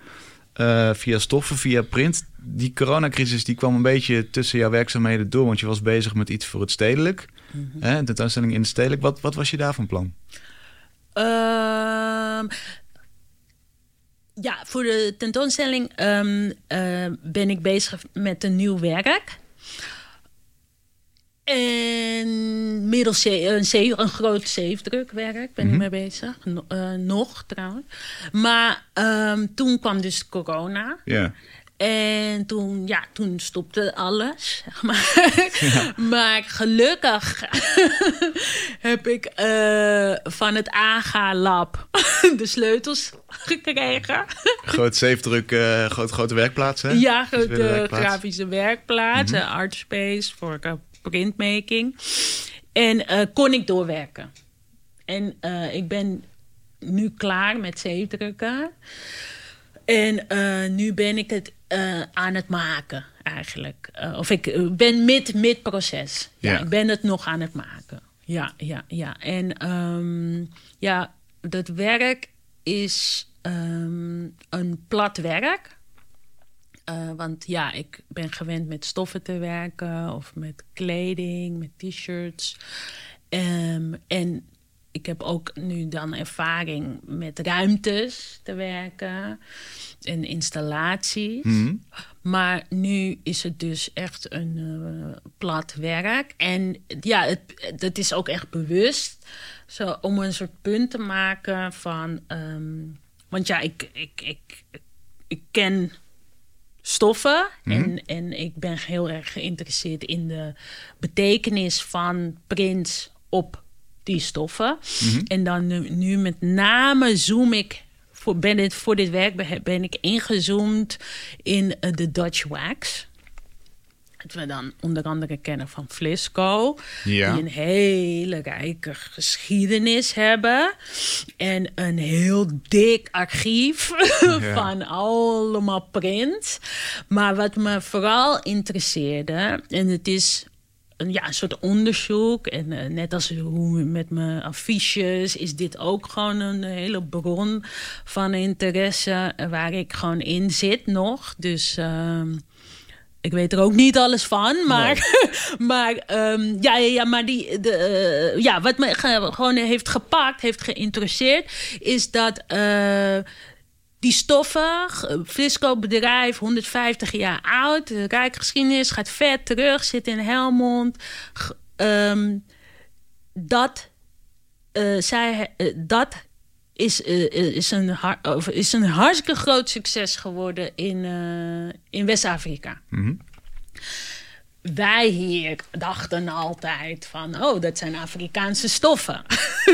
Via stoffen, via print. die coronacrisis die kwam een beetje tussen jouw werkzaamheden door, want je was bezig met iets voor het stedelijk, mm hè, tentoonstelling in het stedelijk. Wat, wat was je daar van plan? Ehm, ja, voor de tentoonstelling ehm, eh, ben ik bezig met een nieuw werk. En middels een, een groot zeefdrukwerk ben ik mhm. mee bezig. Uh, nog trouwens. Maar um, toen kwam dus corona. Ja. En toen, ja, toen stopte alles, zeg maar. maar gelukkig heb ik uh, van het AGA-lab de sleutels gekregen. Groot zeefdruk, uh, groot, grote werkplaats, hè? Ja, grote werkplaats. grafische werkplaats. Mm -hmm. Artspace voor printmaking. En uh, kon ik doorwerken. En ik ben nu klaar met zeefdrukken. En uh, nu ben ik het uh, aan het maken, eigenlijk. Uh, of ik ben mid, mid proces. Ja, ja, ik ben het nog aan het maken. Ja, ja, ja. En um, ja, dat werk is um, een plat werk. Uh, want ja, ik ben gewend met stoffen te werken of met kleding, met t-shirts. Um, en ik heb ook nu dan ervaring met ruimtes te werken en installaties. Mhm. Maar nu is het dus echt een uh, plat werk. En ja, het, dat is ook echt bewust. Zo, om een soort punt te maken van. Um, want ja, ik, ik, ik, ik ken stoffen. Mhm. en, en ik ben heel erg geïnteresseerd in de betekenis van prints op die stoffen. Mhm. En dan nu, met name zoom ik voor, ben het, voor dit werk ben ik ingezoomd in uh, de Dutch wax. Dat we dan onder andere kennen van Flisco. Ja. Die een hele rijke geschiedenis hebben. En een heel dik archief van allemaal prints. Maar wat me vooral interesseerde, en het is een, ja, een soort onderzoek. En uh, net als hoe met mijn affiches is dit ook gewoon een hele bron van interesse waar ik gewoon in zit nog. Dus uh, ik weet er ook niet alles van, maar, maar, um, ja, ja, maar die, de, uh, ja, wat me gewoon heeft gepakt, heeft geïnteresseerd, is dat die stoffen, Frisco bedrijf, 150 jaar oud, rijke geschiedenis, gaat ver terug, zit in Helmond. Um, dat, uh, zij, uh, dat is, is, een, is een hartstikke groot succes geworden in, in West-Afrika. -hmm wij hier dachten altijd van, oh, dat zijn Afrikaanse stoffen.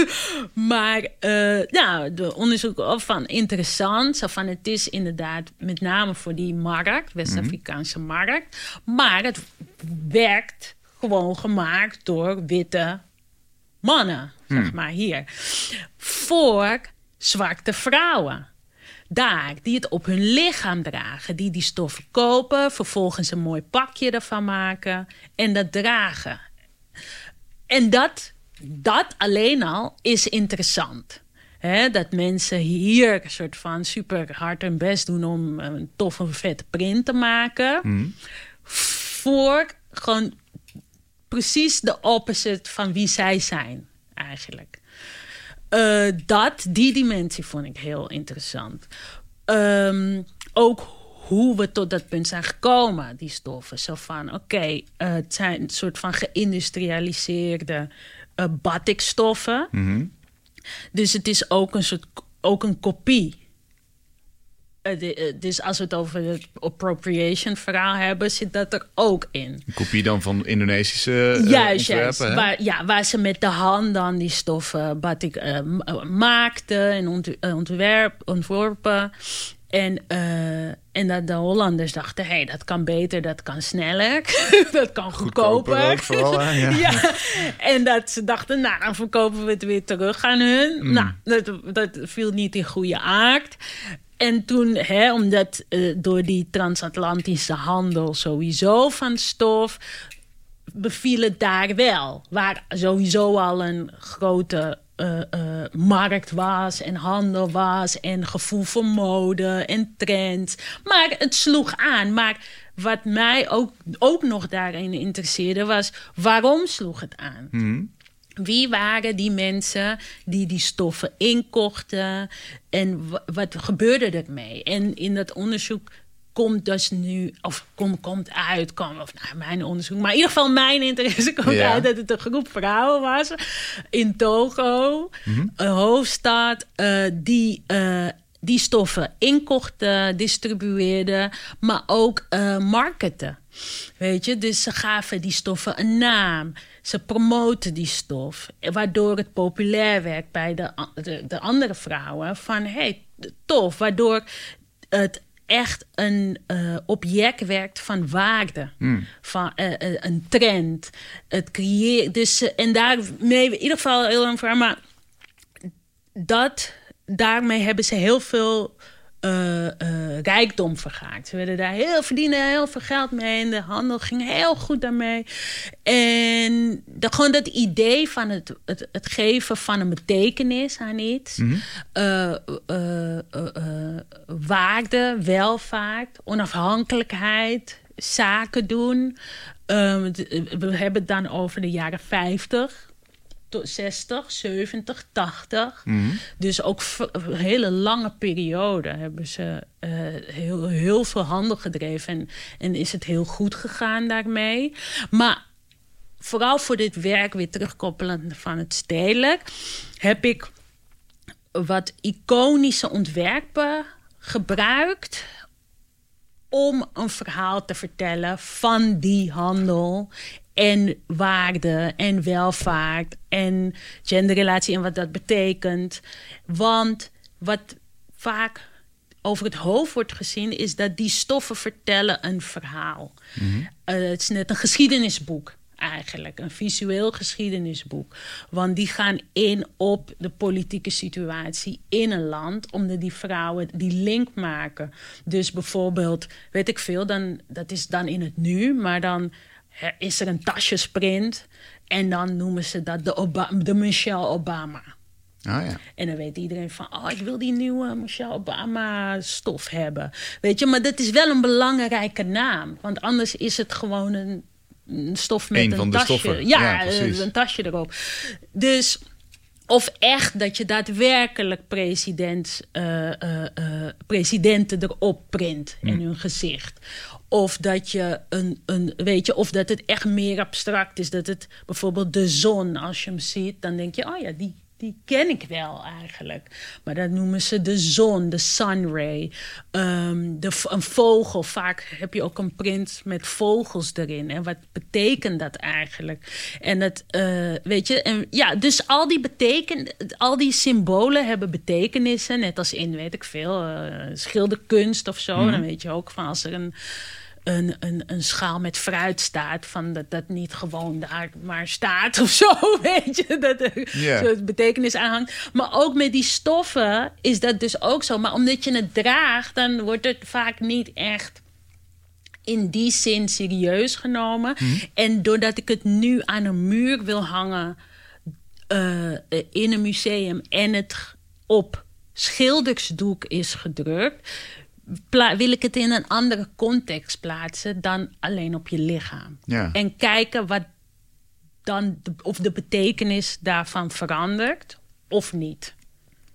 maar uh, nou, de onderzoek van interessant. Zo van, het is inderdaad met name voor die markt, West-Afrikaanse mhm. markt. Maar het werkt gewoon gemaakt door witte mannen, zeg mhm. maar hier. Voor zwarte vrouwen daar, die het op hun lichaam dragen, die die stoffen kopen, vervolgens een mooi pakje ervan maken en dat dragen. En dat, dat alleen al is interessant. dat mensen hier een soort van super hard hun best doen om een toffe, vette print te maken. Mhm. Voor gewoon precies de opposite van wie zij zijn, eigenlijk. Uh, dat, die dimensie vond ik heel interessant. Um, ook hoe we tot dat punt zijn gekomen, die stoffen. Zo van, oké, okay, uh, het zijn een soort van geïndustrialiseerde uh, batikstoffen. Mm -hmm. Dus het is ook een soort ook een kopie uh, dus als we het over het appropriation verhaal hebben, zit dat er ook in. Een kopie dan van Indonesische uh, juist, juist. Waar, ja, waar ze met de hand dan die stoffen batik uh, maakten en ont ontwerp, ontworpen. En, en dat de Hollanders dachten, hé, hey, dat kan beter, dat kan sneller, dat kan goedkoper. goedkoper vooral, ja. ja. En dat ze dachten, nou, dan verkopen we het weer terug aan hun. Mm. Nou, dat, dat viel niet in goede aard. En toen, hè, omdat uh, door die transatlantische handel sowieso van stof, beviel het daar wel. Waar sowieso al een grote uh, uh, markt was en handel was en gevoel voor mode en trends. Maar het sloeg aan. Maar wat mij ook, ook nog daarin interesseerde was... waarom sloeg het aan? Mhm. Wie waren die mensen die die stoffen inkochten en wa- wat gebeurde ermee? En in dat onderzoek komt dus nu, of kom, komt uit, kom, of nou, mijn onderzoek, maar in ieder geval mijn interesse komt Ja. uit dat het een groep vrouwen was in Togo, een hoofdstad, eh, die. eh, die stoffen inkochten, distribueerden, maar ook eh marketen. Weet je, dus ze gaven die stoffen een naam. Ze promoten die stof, waardoor het populair werd bij de, de, de andere vrouwen. Van hey, tof, waardoor het echt een eh, object werkt van waarde, van eh, eh, een trend. Het creëert, dus, en daarmee, in ieder geval heel lang verhaal, maar dat, daarmee hebben ze heel veel eh, eh, rijkdom vergaard. Ze werden daar heel, verdienen heel veel geld mee en de handel ging heel goed daarmee. En de, gewoon dat idee van het, het, het geven van een betekenis aan iets, eh, eh, eh, eh, waarde, welvaart, onafhankelijkheid, zaken doen. Ehm, we hebben het dan over de jaren 50 tot 60, 70, 80. Dus ook een hele lange periode hebben ze eh, heel, heel veel handel gedreven. En, en is het heel goed gegaan daarmee. Maar vooral voor dit werk, weer terugkoppelend van het stedelijk, heb ik wat iconische ontwerpen gebruikt om een verhaal te vertellen van die handel en waarde en welvaart en genderrelatie en wat dat betekent. Want wat vaak over het hoofd wordt gezien is dat die stoffen vertellen een verhaal. Eh, het is net een geschiedenisboek eigenlijk, een visueel geschiedenisboek. Want die gaan in op de politieke situatie in een land, omdat die vrouwen die link maken. Dus bijvoorbeeld, weet ik veel, dan, dat is dan in het nu, maar dan is er een tasjesprint en dan noemen ze dat de, de Michelle Obama. Ah ja. En dan weet iedereen van, oh, ik wil die nieuwe Michelle Obama stof hebben. Weet je, maar dat is wel een belangrijke naam. Want anders is het gewoon een, een stof met Eén een van de tasje. stoffen. Ja, eh, een tasje erop. Dus, of echt dat je daadwerkelijk president, eh, eh, eh, presidenten erop print in Hm. hun gezicht. Of dat je een, een, weet je, of dat het echt meer abstract is. Dat het bijvoorbeeld de zon, als je hem ziet, dan denk je, oh ja, die, die ken ik wel eigenlijk. Maar dat noemen ze de zon, de sunray. Ehm, de, een vogel, vaak heb je ook een print met vogels erin. En wat betekent dat eigenlijk? En het, eh, weet je, en ja, dus al die beteken, al die symbolen hebben betekenissen. Net als in, weet ik veel, eh, schilderkunst of zo. Dan weet je ook van als er een een, een, een schaal met fruit staat. Van dat dat niet gewoon daar maar staat of zo. Weet je, dat er zo'n betekenis aanhangt. Maar ook met die stoffen is dat dus ook zo. Maar omdat je het draagt, dan wordt het vaak niet echt in die zin serieus genomen. En doordat ik het nu aan een muur wil hangen eh, in een museum en het op schildersdoek is gedrukt, wil ik het in een andere context plaatsen dan alleen op je lichaam. Ja. En kijken wat dan de, of de betekenis daarvan verandert of niet.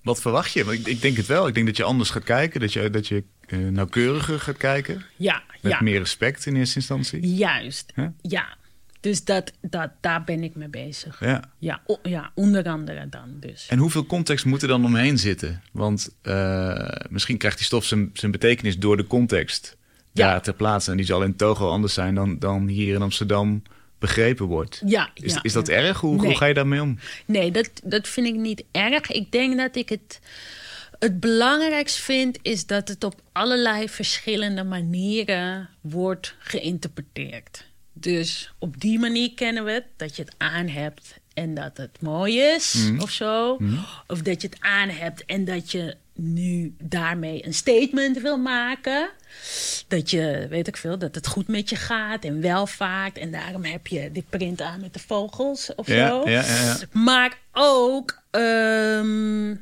Wat verwacht je? Want ik, ik denk het wel. Ik denk dat je anders gaat kijken. Dat je, dat je eh, nauwkeuriger gaat kijken. Ja, Met ja. meer respect in eerste instantie. Juist, Huh? ja. Dus dat, dat, daar ben ik mee bezig. Ja. Ja, o- ja, onder andere dan dus. En hoeveel context moet er dan omheen zitten? Want eh, misschien krijgt die stof zijn, zijn betekenis door de context Ja. daar ter plaatse. En die zal in Togo anders zijn dan, dan hier in Amsterdam begrepen wordt. Ja, Is, ja, is dat ja. erg? Hoe, hoe ga je daarmee om? Nee, dat, dat vind ik niet erg. Ik denk dat ik het. Het belangrijkst vind is dat het op allerlei verschillende manieren wordt geïnterpreteerd. Dus op die manier kennen we het, dat je het aan hebt en dat het mooi is of zo. Of dat je het aan hebt en dat je nu daarmee een statement wil maken. Dat je, weet ik veel, dat het goed met je gaat en welvaart. En daarom heb je dit print aan met de vogels of Ja, zo. ja, ja, ja. Maar ook ehm,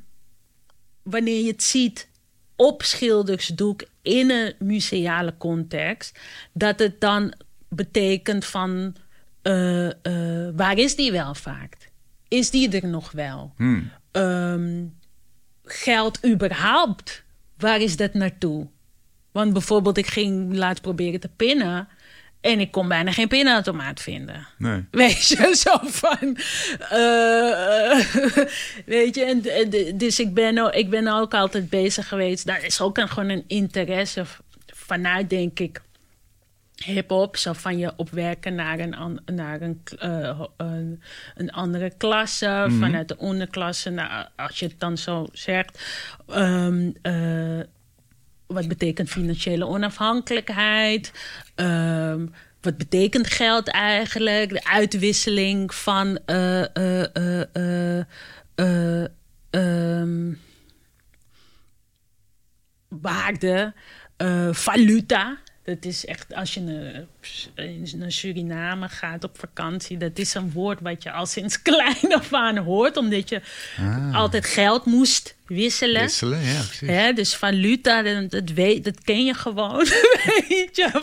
wanneer je het ziet op schildersdoek in een museale context, dat het dan betekent van uh, uh, waar is die welvaart? Is die er nog wel? Hmm. Um, geld überhaupt? Waar is dat naartoe? Want bijvoorbeeld, ik ging laatst proberen te pinnen. En ik kon bijna geen pinautomaat vinden. Nee. Weet je, zo van... Uh, weet je, en, dus ik ben, ik ben ook altijd bezig geweest. Daar is ook een, gewoon een interesse vanuit, denk ik hip-hop, zo van je opwerken naar een, naar een, uh, een, een, andere klasse, mm -hmm. vanuit de onderklasse, naar, als je het dan zo zegt. Um, uh, wat betekent financiële onafhankelijkheid? Um, wat betekent geld eigenlijk? De uitwisseling van uh, um, waarde, valuta. Dat is echt, als je naar Suriname gaat op vakantie, dat is een woord wat je al sinds klein af aan hoort, omdat je ah. altijd geld moest wisselen. Wisselen, ja, precies. Hè, dus valuta, dat, dat, weet, dat ken je gewoon, weet je.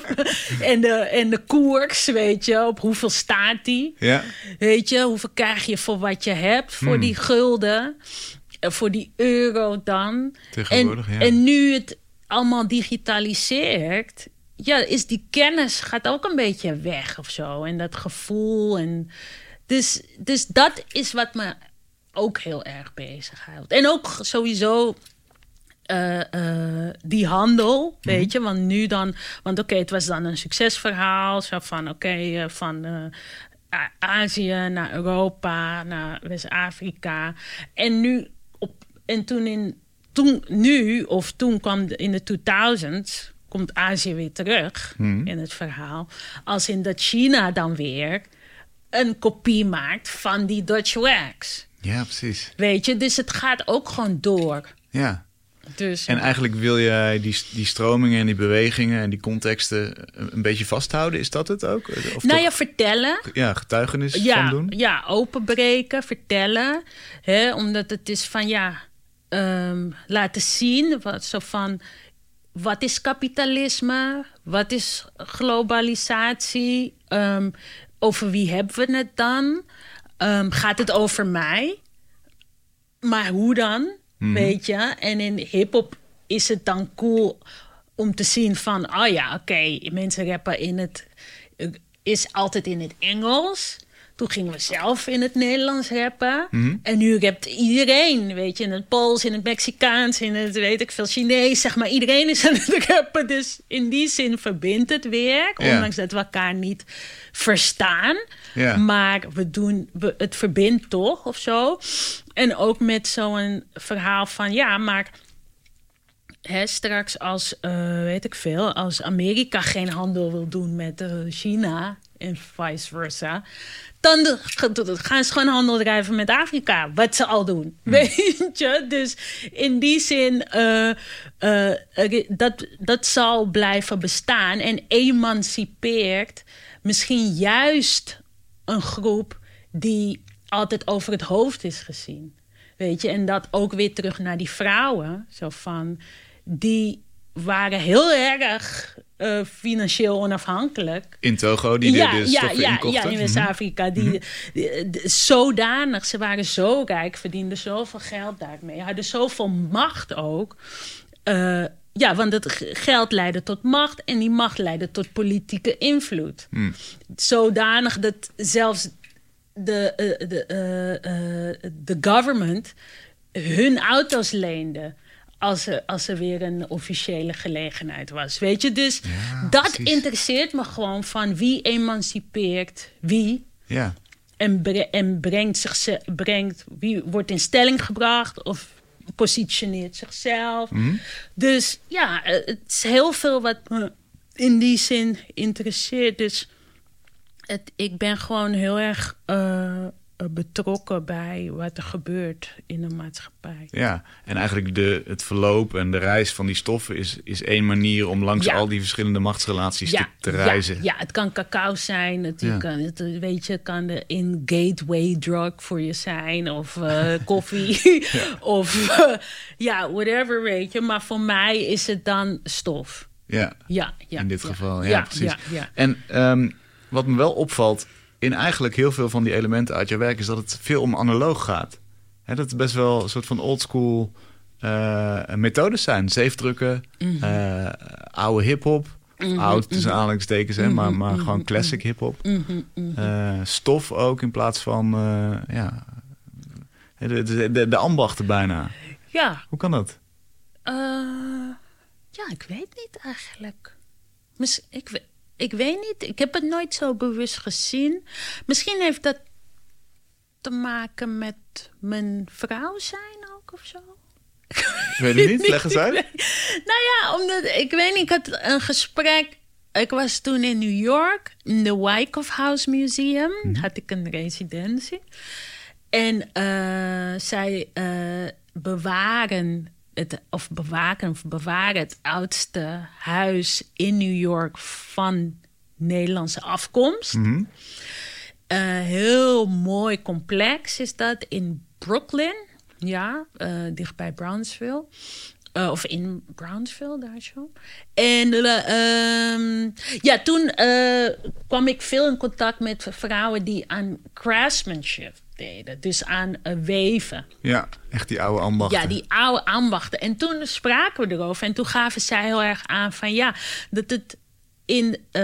En de, en de koers, weet je, op hoeveel staat die. Ja. Weet je, hoeveel krijg je voor wat je hebt, voor Hmm. die gulden, voor die euro dan. Tegenwoordig, en, ja. en nu het allemaal digitaliseert, ja, is die kennis gaat ook een beetje weg of zo. En dat gevoel. En dus, dus dat is wat me ook heel erg bezighoudt. En ook sowieso uh, uh, die handel, weet Mhm. je. Want nu dan... Want oké, het was dan een succesverhaal. Zo van, oké, uh, van... Azië naar Europa, naar West-Afrika. En nu op, en toen in toen nu of toen kwam in de 2000s komt Azië weer terug Hmm. in het verhaal. Als in dat China dan weer een kopie maakt van die Dutch wax. Ja, precies. Weet je, dus het gaat ook gewoon door. Ja. Dus, En eigenlijk wil jij die, die stromingen en die bewegingen en die contexten een, beetje vasthouden. Is dat het ook? Of nou toch- ja, vertellen. ja, getuigenis ja, van doen? Ja, openbreken, vertellen. Hè, omdat het is van ja, ehm, laten zien. Wat, zo van, wat is kapitalisme? Wat is globalisatie? Ehm, over wie hebben we het dan? Ehm, gaat het over mij? Maar hoe dan? Mhm. Weet je? En in hip-hop is het dan cool om te zien van, oh ja, oké, mensen rappen in het, is altijd in het Engels. Toen gingen we zelf in het Nederlands rappen. Mhm. En nu rapt iedereen, weet je, in het Pools, in het Mexicaans, in het weet ik veel Chinees, zeg maar. Iedereen is aan het rappen. Dus in die zin verbindt het weer, ondanks dat we elkaar niet verstaan. Maar we doen, we, het verbindt toch of zo. En ook met zo'n verhaal van ja, maar hè, straks als, eh, weet ik veel, als Amerika geen handel wil doen met eh, China en vice versa. Dan de- gaan ze gewoon handel drijven met Afrika. Wat ze al doen. Weet je? Dus in die zin, eh, eh, dat, dat zal blijven bestaan. En emancipeert misschien juist een groep die altijd over het hoofd is gezien. Weet je, en dat ook weer terug naar die vrouwen. Zo van, die waren heel erg eh, financieel onafhankelijk. In Togo, die ja, de, de ja, ja, inkochten? ja, in Mhm. West-Afrika. Die, die- die- zodanig, ze waren zo rijk, verdienden zoveel geld daarmee. Hadden zoveel macht ook. Eh, ja, want het geld leidde tot macht en die macht leidde tot politieke invloed. Hmm. Zodanig dat zelfs de, eh, de, eh, de government hun auto's leende. Als er, als er weer een officiële gelegenheid was. Weet je, dus Ja, dat precies. interesseert me gewoon van wie emancipeert wie. Ja, En, bre- en brengt, zich, brengt wie wordt in stelling gebracht of positioneert zichzelf. Mhm. Dus ja, het is heel veel wat me in die zin interesseert. Dus het, ik ben gewoon heel erg eh, betrokken bij wat er gebeurt in de maatschappij. Ja, en eigenlijk de, het verloop en de reis van die stoffen is, is één manier om langs Ja. al die verschillende machtsrelaties te, te reizen. Ja, ja, het kan cacao zijn. Het, kan, het, weet je, kan de in gateway drug voor je zijn. Of eh, koffie. of eh, ja, whatever, weet je. Maar voor mij is het dan stof. Ja, Ja, ja. in dit geval. Ja, precies. En ehm, wat me wel opvalt in eigenlijk heel veel van die elementen uit je werk... is dat het veel om analoog gaat. Hè, dat het best wel een soort van oldschool eh methodes zijn. Zeefdrukken, Mhm. eh, oude hip-hop. Oud tussen aanhalingstekens, hè, maar, maar gewoon classic hip-hop. Mhm, mhm. Eh, stof ook in plaats van ja, de, de, de, de ambachten bijna. ja. Hoe kan dat? Ja, ik weet niet eigenlijk. Mis, ik, we- ik weet niet. Ik heb het nooit zo bewust gezien. Misschien heeft dat te maken met mijn vrouw zijn ook of zo. Ik weet het niet, leg eens uit. Nou ja, omdat ik weet niet, ik had een gesprek. Ik was toen in New York, in de Wyckoff House Museum. Had ik een residentie. En eh, zij eh, bewaren het, of bewaken of bewaren het oudste huis in New York van Nederlandse afkomst. Mhm. Eh, heel mooi complex is dat in Brooklyn. Ja, eh dichtbij Brownsville. Eh, of in Brownsville, daar zo. En eh, ehm, ja, toen kwam ik veel in contact met vrouwen die aan craftsmanship deden. Dus aan eh, weven. Ja, echt die oude ambachten. Ja, die oude ambachten. En toen spraken we erover. En toen gaven zij heel erg aan van ja, dat het in eh,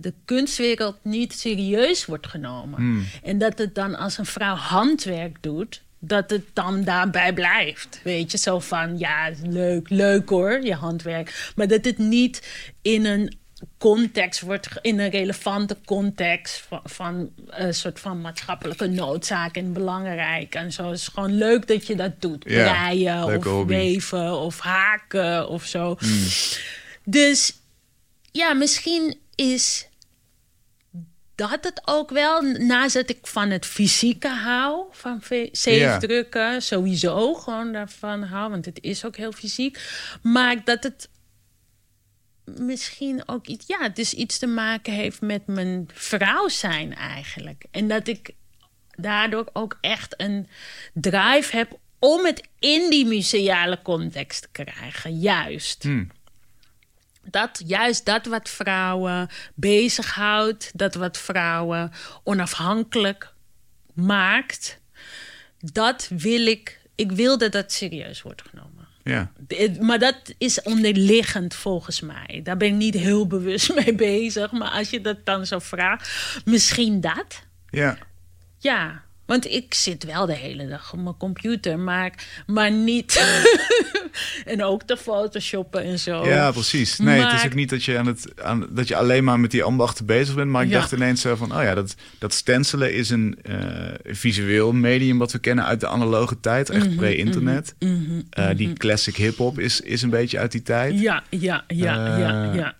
de kunstwereld niet serieus wordt genomen. En dat het dan als een vrouw handwerk doet, dat het dan daarbij blijft. Weet je, zo van ja, leuk, leuk hoor, je handwerk. Maar dat het niet in een context wordt, in een relevante context van, van een soort van maatschappelijke noodzaak en belangrijk en zo. Het is gewoon leuk dat je dat doet. Ja, Breien of hobby. weven of haken of zo. Dus ja, misschien is dat het ook wel. Naast dat ik van het fysieke hou, van zeefdrukken, sowieso gewoon daarvan hou, want het is ook heel fysiek. Maar dat het misschien ook iets, ja, dus iets te maken heeft met mijn vrouw zijn eigenlijk. En dat ik daardoor ook echt een drive heb om het in die museale context te krijgen, juist. Hmm. Dat, juist dat wat vrouwen bezighoudt, dat wat vrouwen onafhankelijk maakt, dat wil ik. Ik wil dat dat serieus wordt genomen. Ja. Het- Maar dat is onderliggend volgens mij. Daar ben ik niet heel bewust mee bezig. Maar als je dat dan zo vraagt, misschien dat. ja. Ja, want ik zit wel de hele dag op mijn computer, maar, maar niet. en ook te photoshoppen en zo. Ja, precies. Nee, het is Maar- ook niet dat je, aan het, aan, dat je alleen maar met die ambachten bezig bent. Maar ik Ja. dacht ineens zo van, oh ja, dat, dat stencelen is een eh, visueel medium wat we kennen uit de analoge tijd. Echt Mhm, pre-internet. Eh, die classic hip-hop is, is een beetje uit die tijd. Ja, ja, ja, ja, Eh, ja.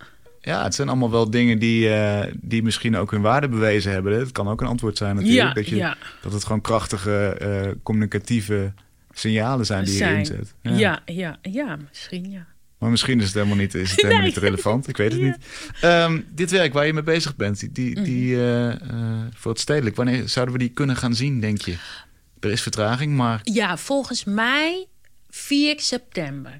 Ja, het zijn allemaal wel dingen die, eh, die misschien ook hun waarde bewezen hebben. Het kan ook een antwoord zijn natuurlijk. Ja, dat, je, ja. dat het gewoon krachtige eh, communicatieve signalen zijn die je inzet. Ja. ja, ja, misschien ja. Maar misschien is het helemaal niet, is het helemaal Nee. niet relevant. Ik weet het niet. Ehm, dit werk waar je mee bezig bent, die, die, die, Mhm. eh, voor het stedelijk, wanneer zouden we die kunnen gaan zien, denk je? Er is vertraging, maar Ja, volgens mij 4 september.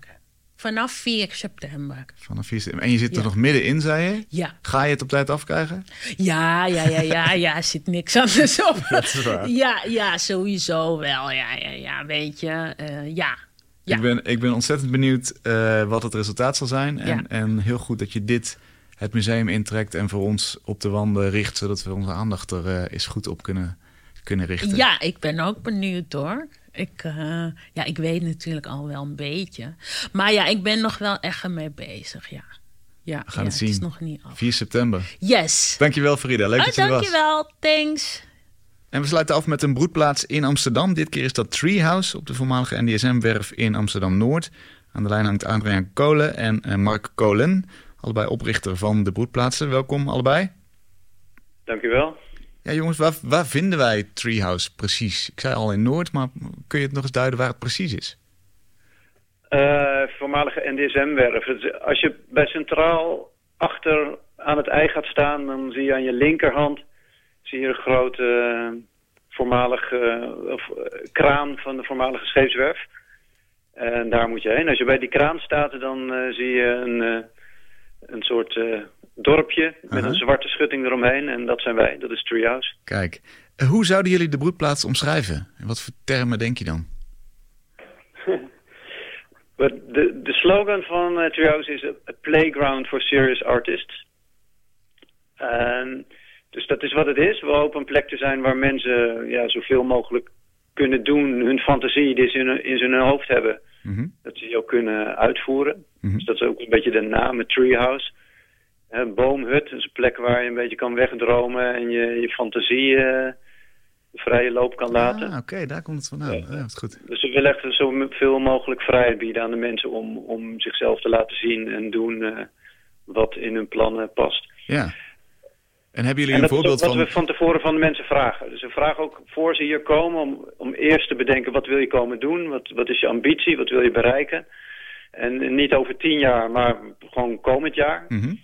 Vanaf 4 september. vanaf 4 september. En je zit er Ja. nog middenin, zei je? Ja, Ga je het op tijd afkrijgen? ja, ja, ja, ja, ja, zit niks anders op. Dat is waar. Ja, ja, sowieso wel. Ja, ja, ja, weet je. eh, ja. Ja. Ik, ben, ik ben ontzettend benieuwd eh, wat het resultaat zal zijn. En, Ja. en heel goed dat je dit het museum intrekt en voor ons op de wanden richt, zodat we onze aandacht er eh, eens goed op kunnen, kunnen richten. Ja, ik ben ook benieuwd hoor. Ik, eh, ja, ik weet natuurlijk al wel een beetje. Maar ja, ik ben nog wel echt ermee bezig, ja. Ja, We gaan ja, het zien. is nog niet af. 4 september. Yes. Dankjewel Farida, leuk Oh, dat je er was. dankjewel. Thanks. En we sluiten af met een broedplaats in Amsterdam. Dit keer is dat Treehouse op de voormalige NDSM-werf in Amsterdam-Noord. Aan de lijn hangt Adriaan Kolen en eh, Mark Kolen. Allebei oprichter van de broedplaatsen. Welkom allebei. Dank u wel. Ja, jongens, waar, waar vinden wij Treehouse precies? Ik zei al in Noord, maar kun je het nog eens duiden waar het precies is? Uh, voormalige NDSM-werf. Als je bij Centraal achter aan het ei gaat staan, dan zie je aan je linkerhand zie je een grote uh, voormalige of, kraan van de voormalige scheepswerf. En daar moet je heen. Als je bij die kraan staat, dan zie je een, een soort dorpje met uh -huh. een zwarte schutting eromheen. En dat zijn wij, dat is Treehouse. Kijk, hoe zouden jullie de broedplaats omschrijven? En wat voor termen denk je dan? de, de slogan van uh, Treehouse is a playground for serious artists. Dus dat is wat het is. We hopen een plek te zijn waar mensen ja, zoveel mogelijk kunnen doen, hun fantasie die ze in, in hun hoofd hebben, mm -hmm. dat ze die ook kunnen uitvoeren. Mm -hmm. Dus dat is ook een beetje de naam, Treehouse. Een boomhut, is een plek waar je een beetje kan wegdromen en je, je fantasie uh, de vrije loop kan laten. Ah, oké, okay, daar komt het vandaan. Ja. ja, goed. Dus we willen echt zoveel mogelijk vrijheid bieden aan de mensen om, om zichzelf te laten zien en doen uh, wat in hun plannen past. Ja. En hebben jullie een voorbeeld van... wat we van tevoren van de mensen vragen. Dus we vragen ook voor ze hier komen om, om eerst te bedenken wat wil je komen doen? Wat, wat is je ambitie? Wat wil je bereiken? En niet over tien jaar, maar gewoon komend jaar. Mm -hmm.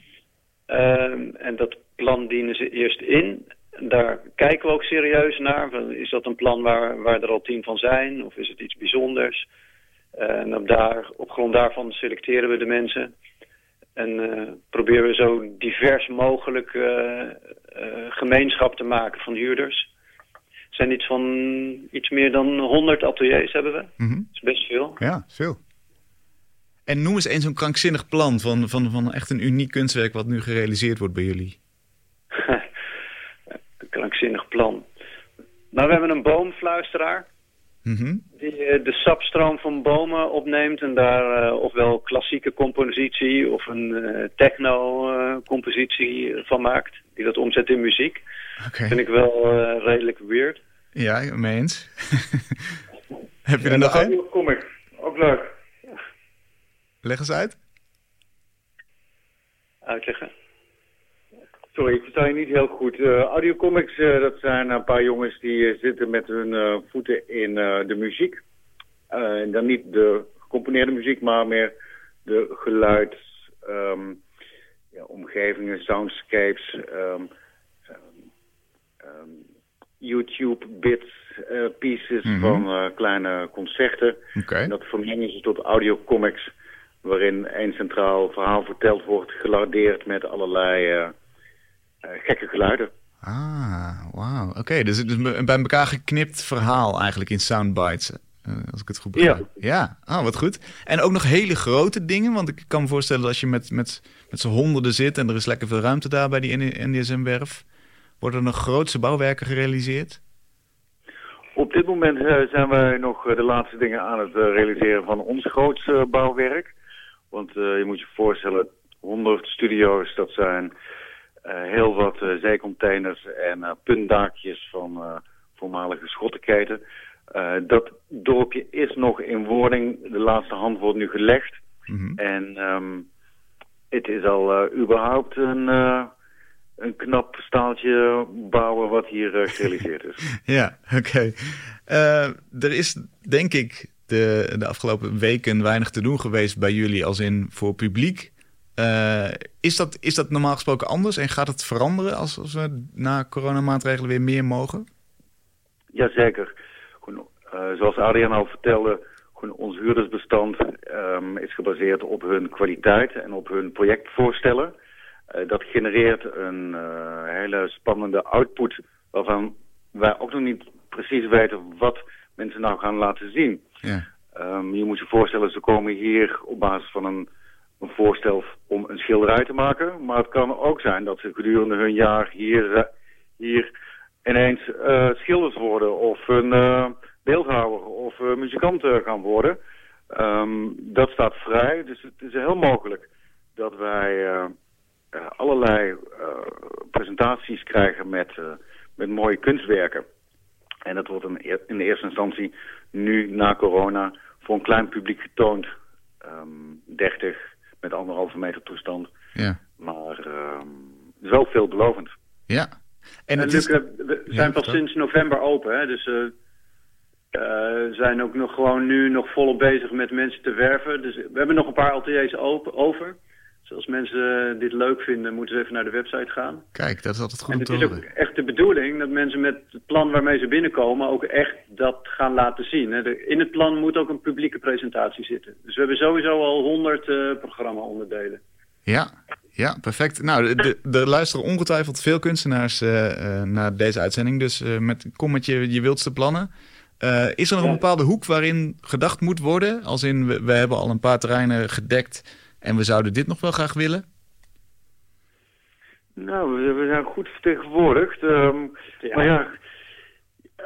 Uh, en dat plan dienen ze eerst in. Daar kijken we ook serieus naar. Is dat een plan waar, waar er al tien van zijn? Of is het iets bijzonders? Uh, en op, daar, op grond daarvan selecteren we de mensen. En uh, proberen we zo divers mogelijk uh, uh, gemeenschap te maken van huurders. Er zijn iets van iets meer dan 100 ateliers hebben we. Mm -hmm. Dat is best veel. Ja, veel. En noem eens eens zo'n krankzinnig plan van, van, van echt een uniek kunstwerk wat nu gerealiseerd wordt bij jullie. een krankzinnig plan. Nou, we hebben een boomfluisteraar. Mm -hmm. Die uh, de sapstroom van bomen opneemt en daar uh, ofwel klassieke compositie of een uh, techno-compositie van maakt. Die dat omzet in muziek. Okay. Vind ik wel redelijk weird. Ja, mee eens. Heb je er nog een? ook leuk. Leg eens uit. Uitleggen. Sorry, ik versta je niet heel goed. Uh, audiocomics, uh, dat zijn een paar jongens die uh, zitten met hun voeten in de muziek. en dan niet de gecomponeerde muziek, maar meer de geluids, um, ja, omgevingen, soundscapes, um, um, YouTube-bits, pieces Mhm. mm -hmm. van kleine concerten. Okay. En dat vermengen ze tot audiocomics, waarin een centraal verhaal verteld wordt, gelardeerd met allerlei... Uh, gekke geluiden. Ah, wauw. Oké, okay, dus, dus bij elkaar geknipt verhaal eigenlijk in soundbites. Uh, als ik het goed begrijp. Ja. Ja, oh, wat goed. En ook nog hele grote dingen. Want ik kan me voorstellen dat als je met, met, met z'n honderden zit... en er is lekker veel ruimte daar bij die NDSM-werf... worden er nog grootse bouwwerken gerealiseerd? Op dit moment uh, zijn wij nog de laatste dingen aan het realiseren van ons grootste bouwwerk. Want je moet je voorstellen, 100 studio's, dat zijn... Uh, heel wat uh, zeecontainers en puntdaakjes van voormalige schottenketen. dat dorpje is nog in wording. De laatste hand wordt nu gelegd. Mm -hmm. En um, het is al überhaupt een, een knap staaltje bouwen wat hier gerealiseerd is. ja, oké. Okay. er is denk ik de, de afgelopen weken weinig te doen geweest bij jullie als in voor publiek. Uh, is, dat, is dat normaal gesproken anders en gaat het veranderen als, als we na coronamaatregelen weer meer mogen? Jazeker. Uh, zoals Adriaan al vertelde, ons huurdersbestand um, is gebaseerd op hun kwaliteit en op hun projectvoorstellen. Uh, dat genereert een hele spannende output waarvan wij ook nog niet precies weten wat mensen nou gaan laten zien. Ja. Um, je moet je voorstellen, ze komen hier op basis van een een voorstel om een schilderij te maken. Maar het kan ook zijn dat ze gedurende hun jaar hier, hier ineens uh, schilders worden of een uh, beeldhouwer of uh, muzikant gaan worden. Um, dat staat vrij, dus het is heel mogelijk dat wij allerlei presentaties krijgen met, met mooie kunstwerken. En dat wordt in de eerste instantie nu na corona voor een klein publiek getoond. Um, 30, met anderhalve meter toestand. Ja. Maar uh, het is wel veelbelovend. Ja, En, het is... we zijn pas sinds november open, hè, dus we zijn ook nog gewoon nu nog volop bezig met mensen te werven. Dus we hebben nog een paar ateliers open, over. Dus als mensen dit leuk vinden, moeten ze even naar de website gaan. Kijk, dat is altijd goed en om te horen. het is ook echt de bedoeling dat mensen met het plan waarmee ze binnenkomen ook echt dat gaan laten zien. In het plan moet ook een publieke presentatie zitten. Dus we hebben sowieso al honderd uh, programma-onderdelen. Ja, ja, perfect. Nou, er luisteren ongetwijfeld veel kunstenaars uh, uh, naar deze uitzending. Dus met, kom met je, je wildste plannen. is er nog een bepaalde hoek waarin gedacht moet worden? Als in, we, we hebben al een paar terreinen gedekt en we zouden dit nog wel graag willen? Nou, we zijn goed vertegenwoordigd. Um, ja. Maar ja,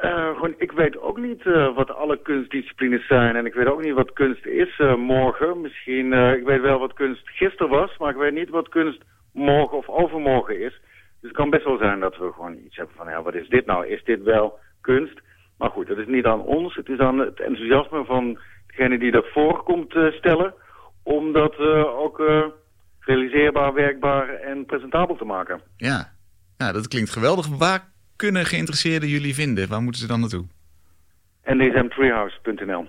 uh, gewoon, ik weet ook niet uh, wat alle kunstdisciplines zijn. En ik weet ook niet wat kunst is uh, morgen. Misschien, ik weet wel wat kunst gisteren was, maar ik weet niet wat kunst morgen of overmorgen is. Dus het kan best wel zijn dat we gewoon iets hebben van, ja, wat is dit nou? Is dit wel kunst? Maar goed, dat is niet aan ons. Het is aan het enthousiasme van degene die dat voor komt stellen om dat ook uh, realiseerbaar, werkbaar en presentabel te maken. Ja, nou, dat klinkt geweldig. Waar kunnen geïnteresseerden jullie vinden? Waar moeten ze dan naartoe? ndsmtreehouse.nl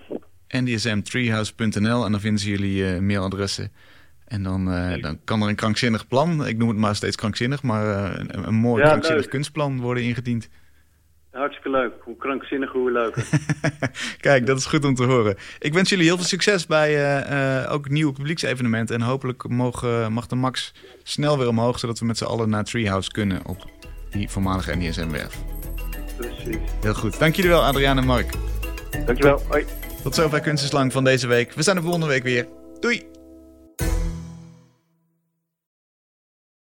ndsmtreehouse.nl en dan vinden ze jullie uh, mailadressen. En dan, dan kan er een krankzinnig plan, ik noem het maar steeds krankzinnig, maar een, een, mooi ja, krankzinnig kunstplan worden ingediend. Hartstikke leuk. Hoe krankzinnig, hoe leuk. Kijk, dat is goed om te horen. Ik wens jullie heel veel succes bij uh, uh, ook nieuwe publieksevenementen. En hopelijk mogen, mag de max snel weer omhoog, zodat we met z'n allen naar Treehouse kunnen op die voormalige NISM-werf. Precies. Heel goed. Dank jullie wel, Adriaan en Mark. Dankjewel. Hoi. Tot zover Kunstenslang van deze week. We zijn er volgende week weer. Doei!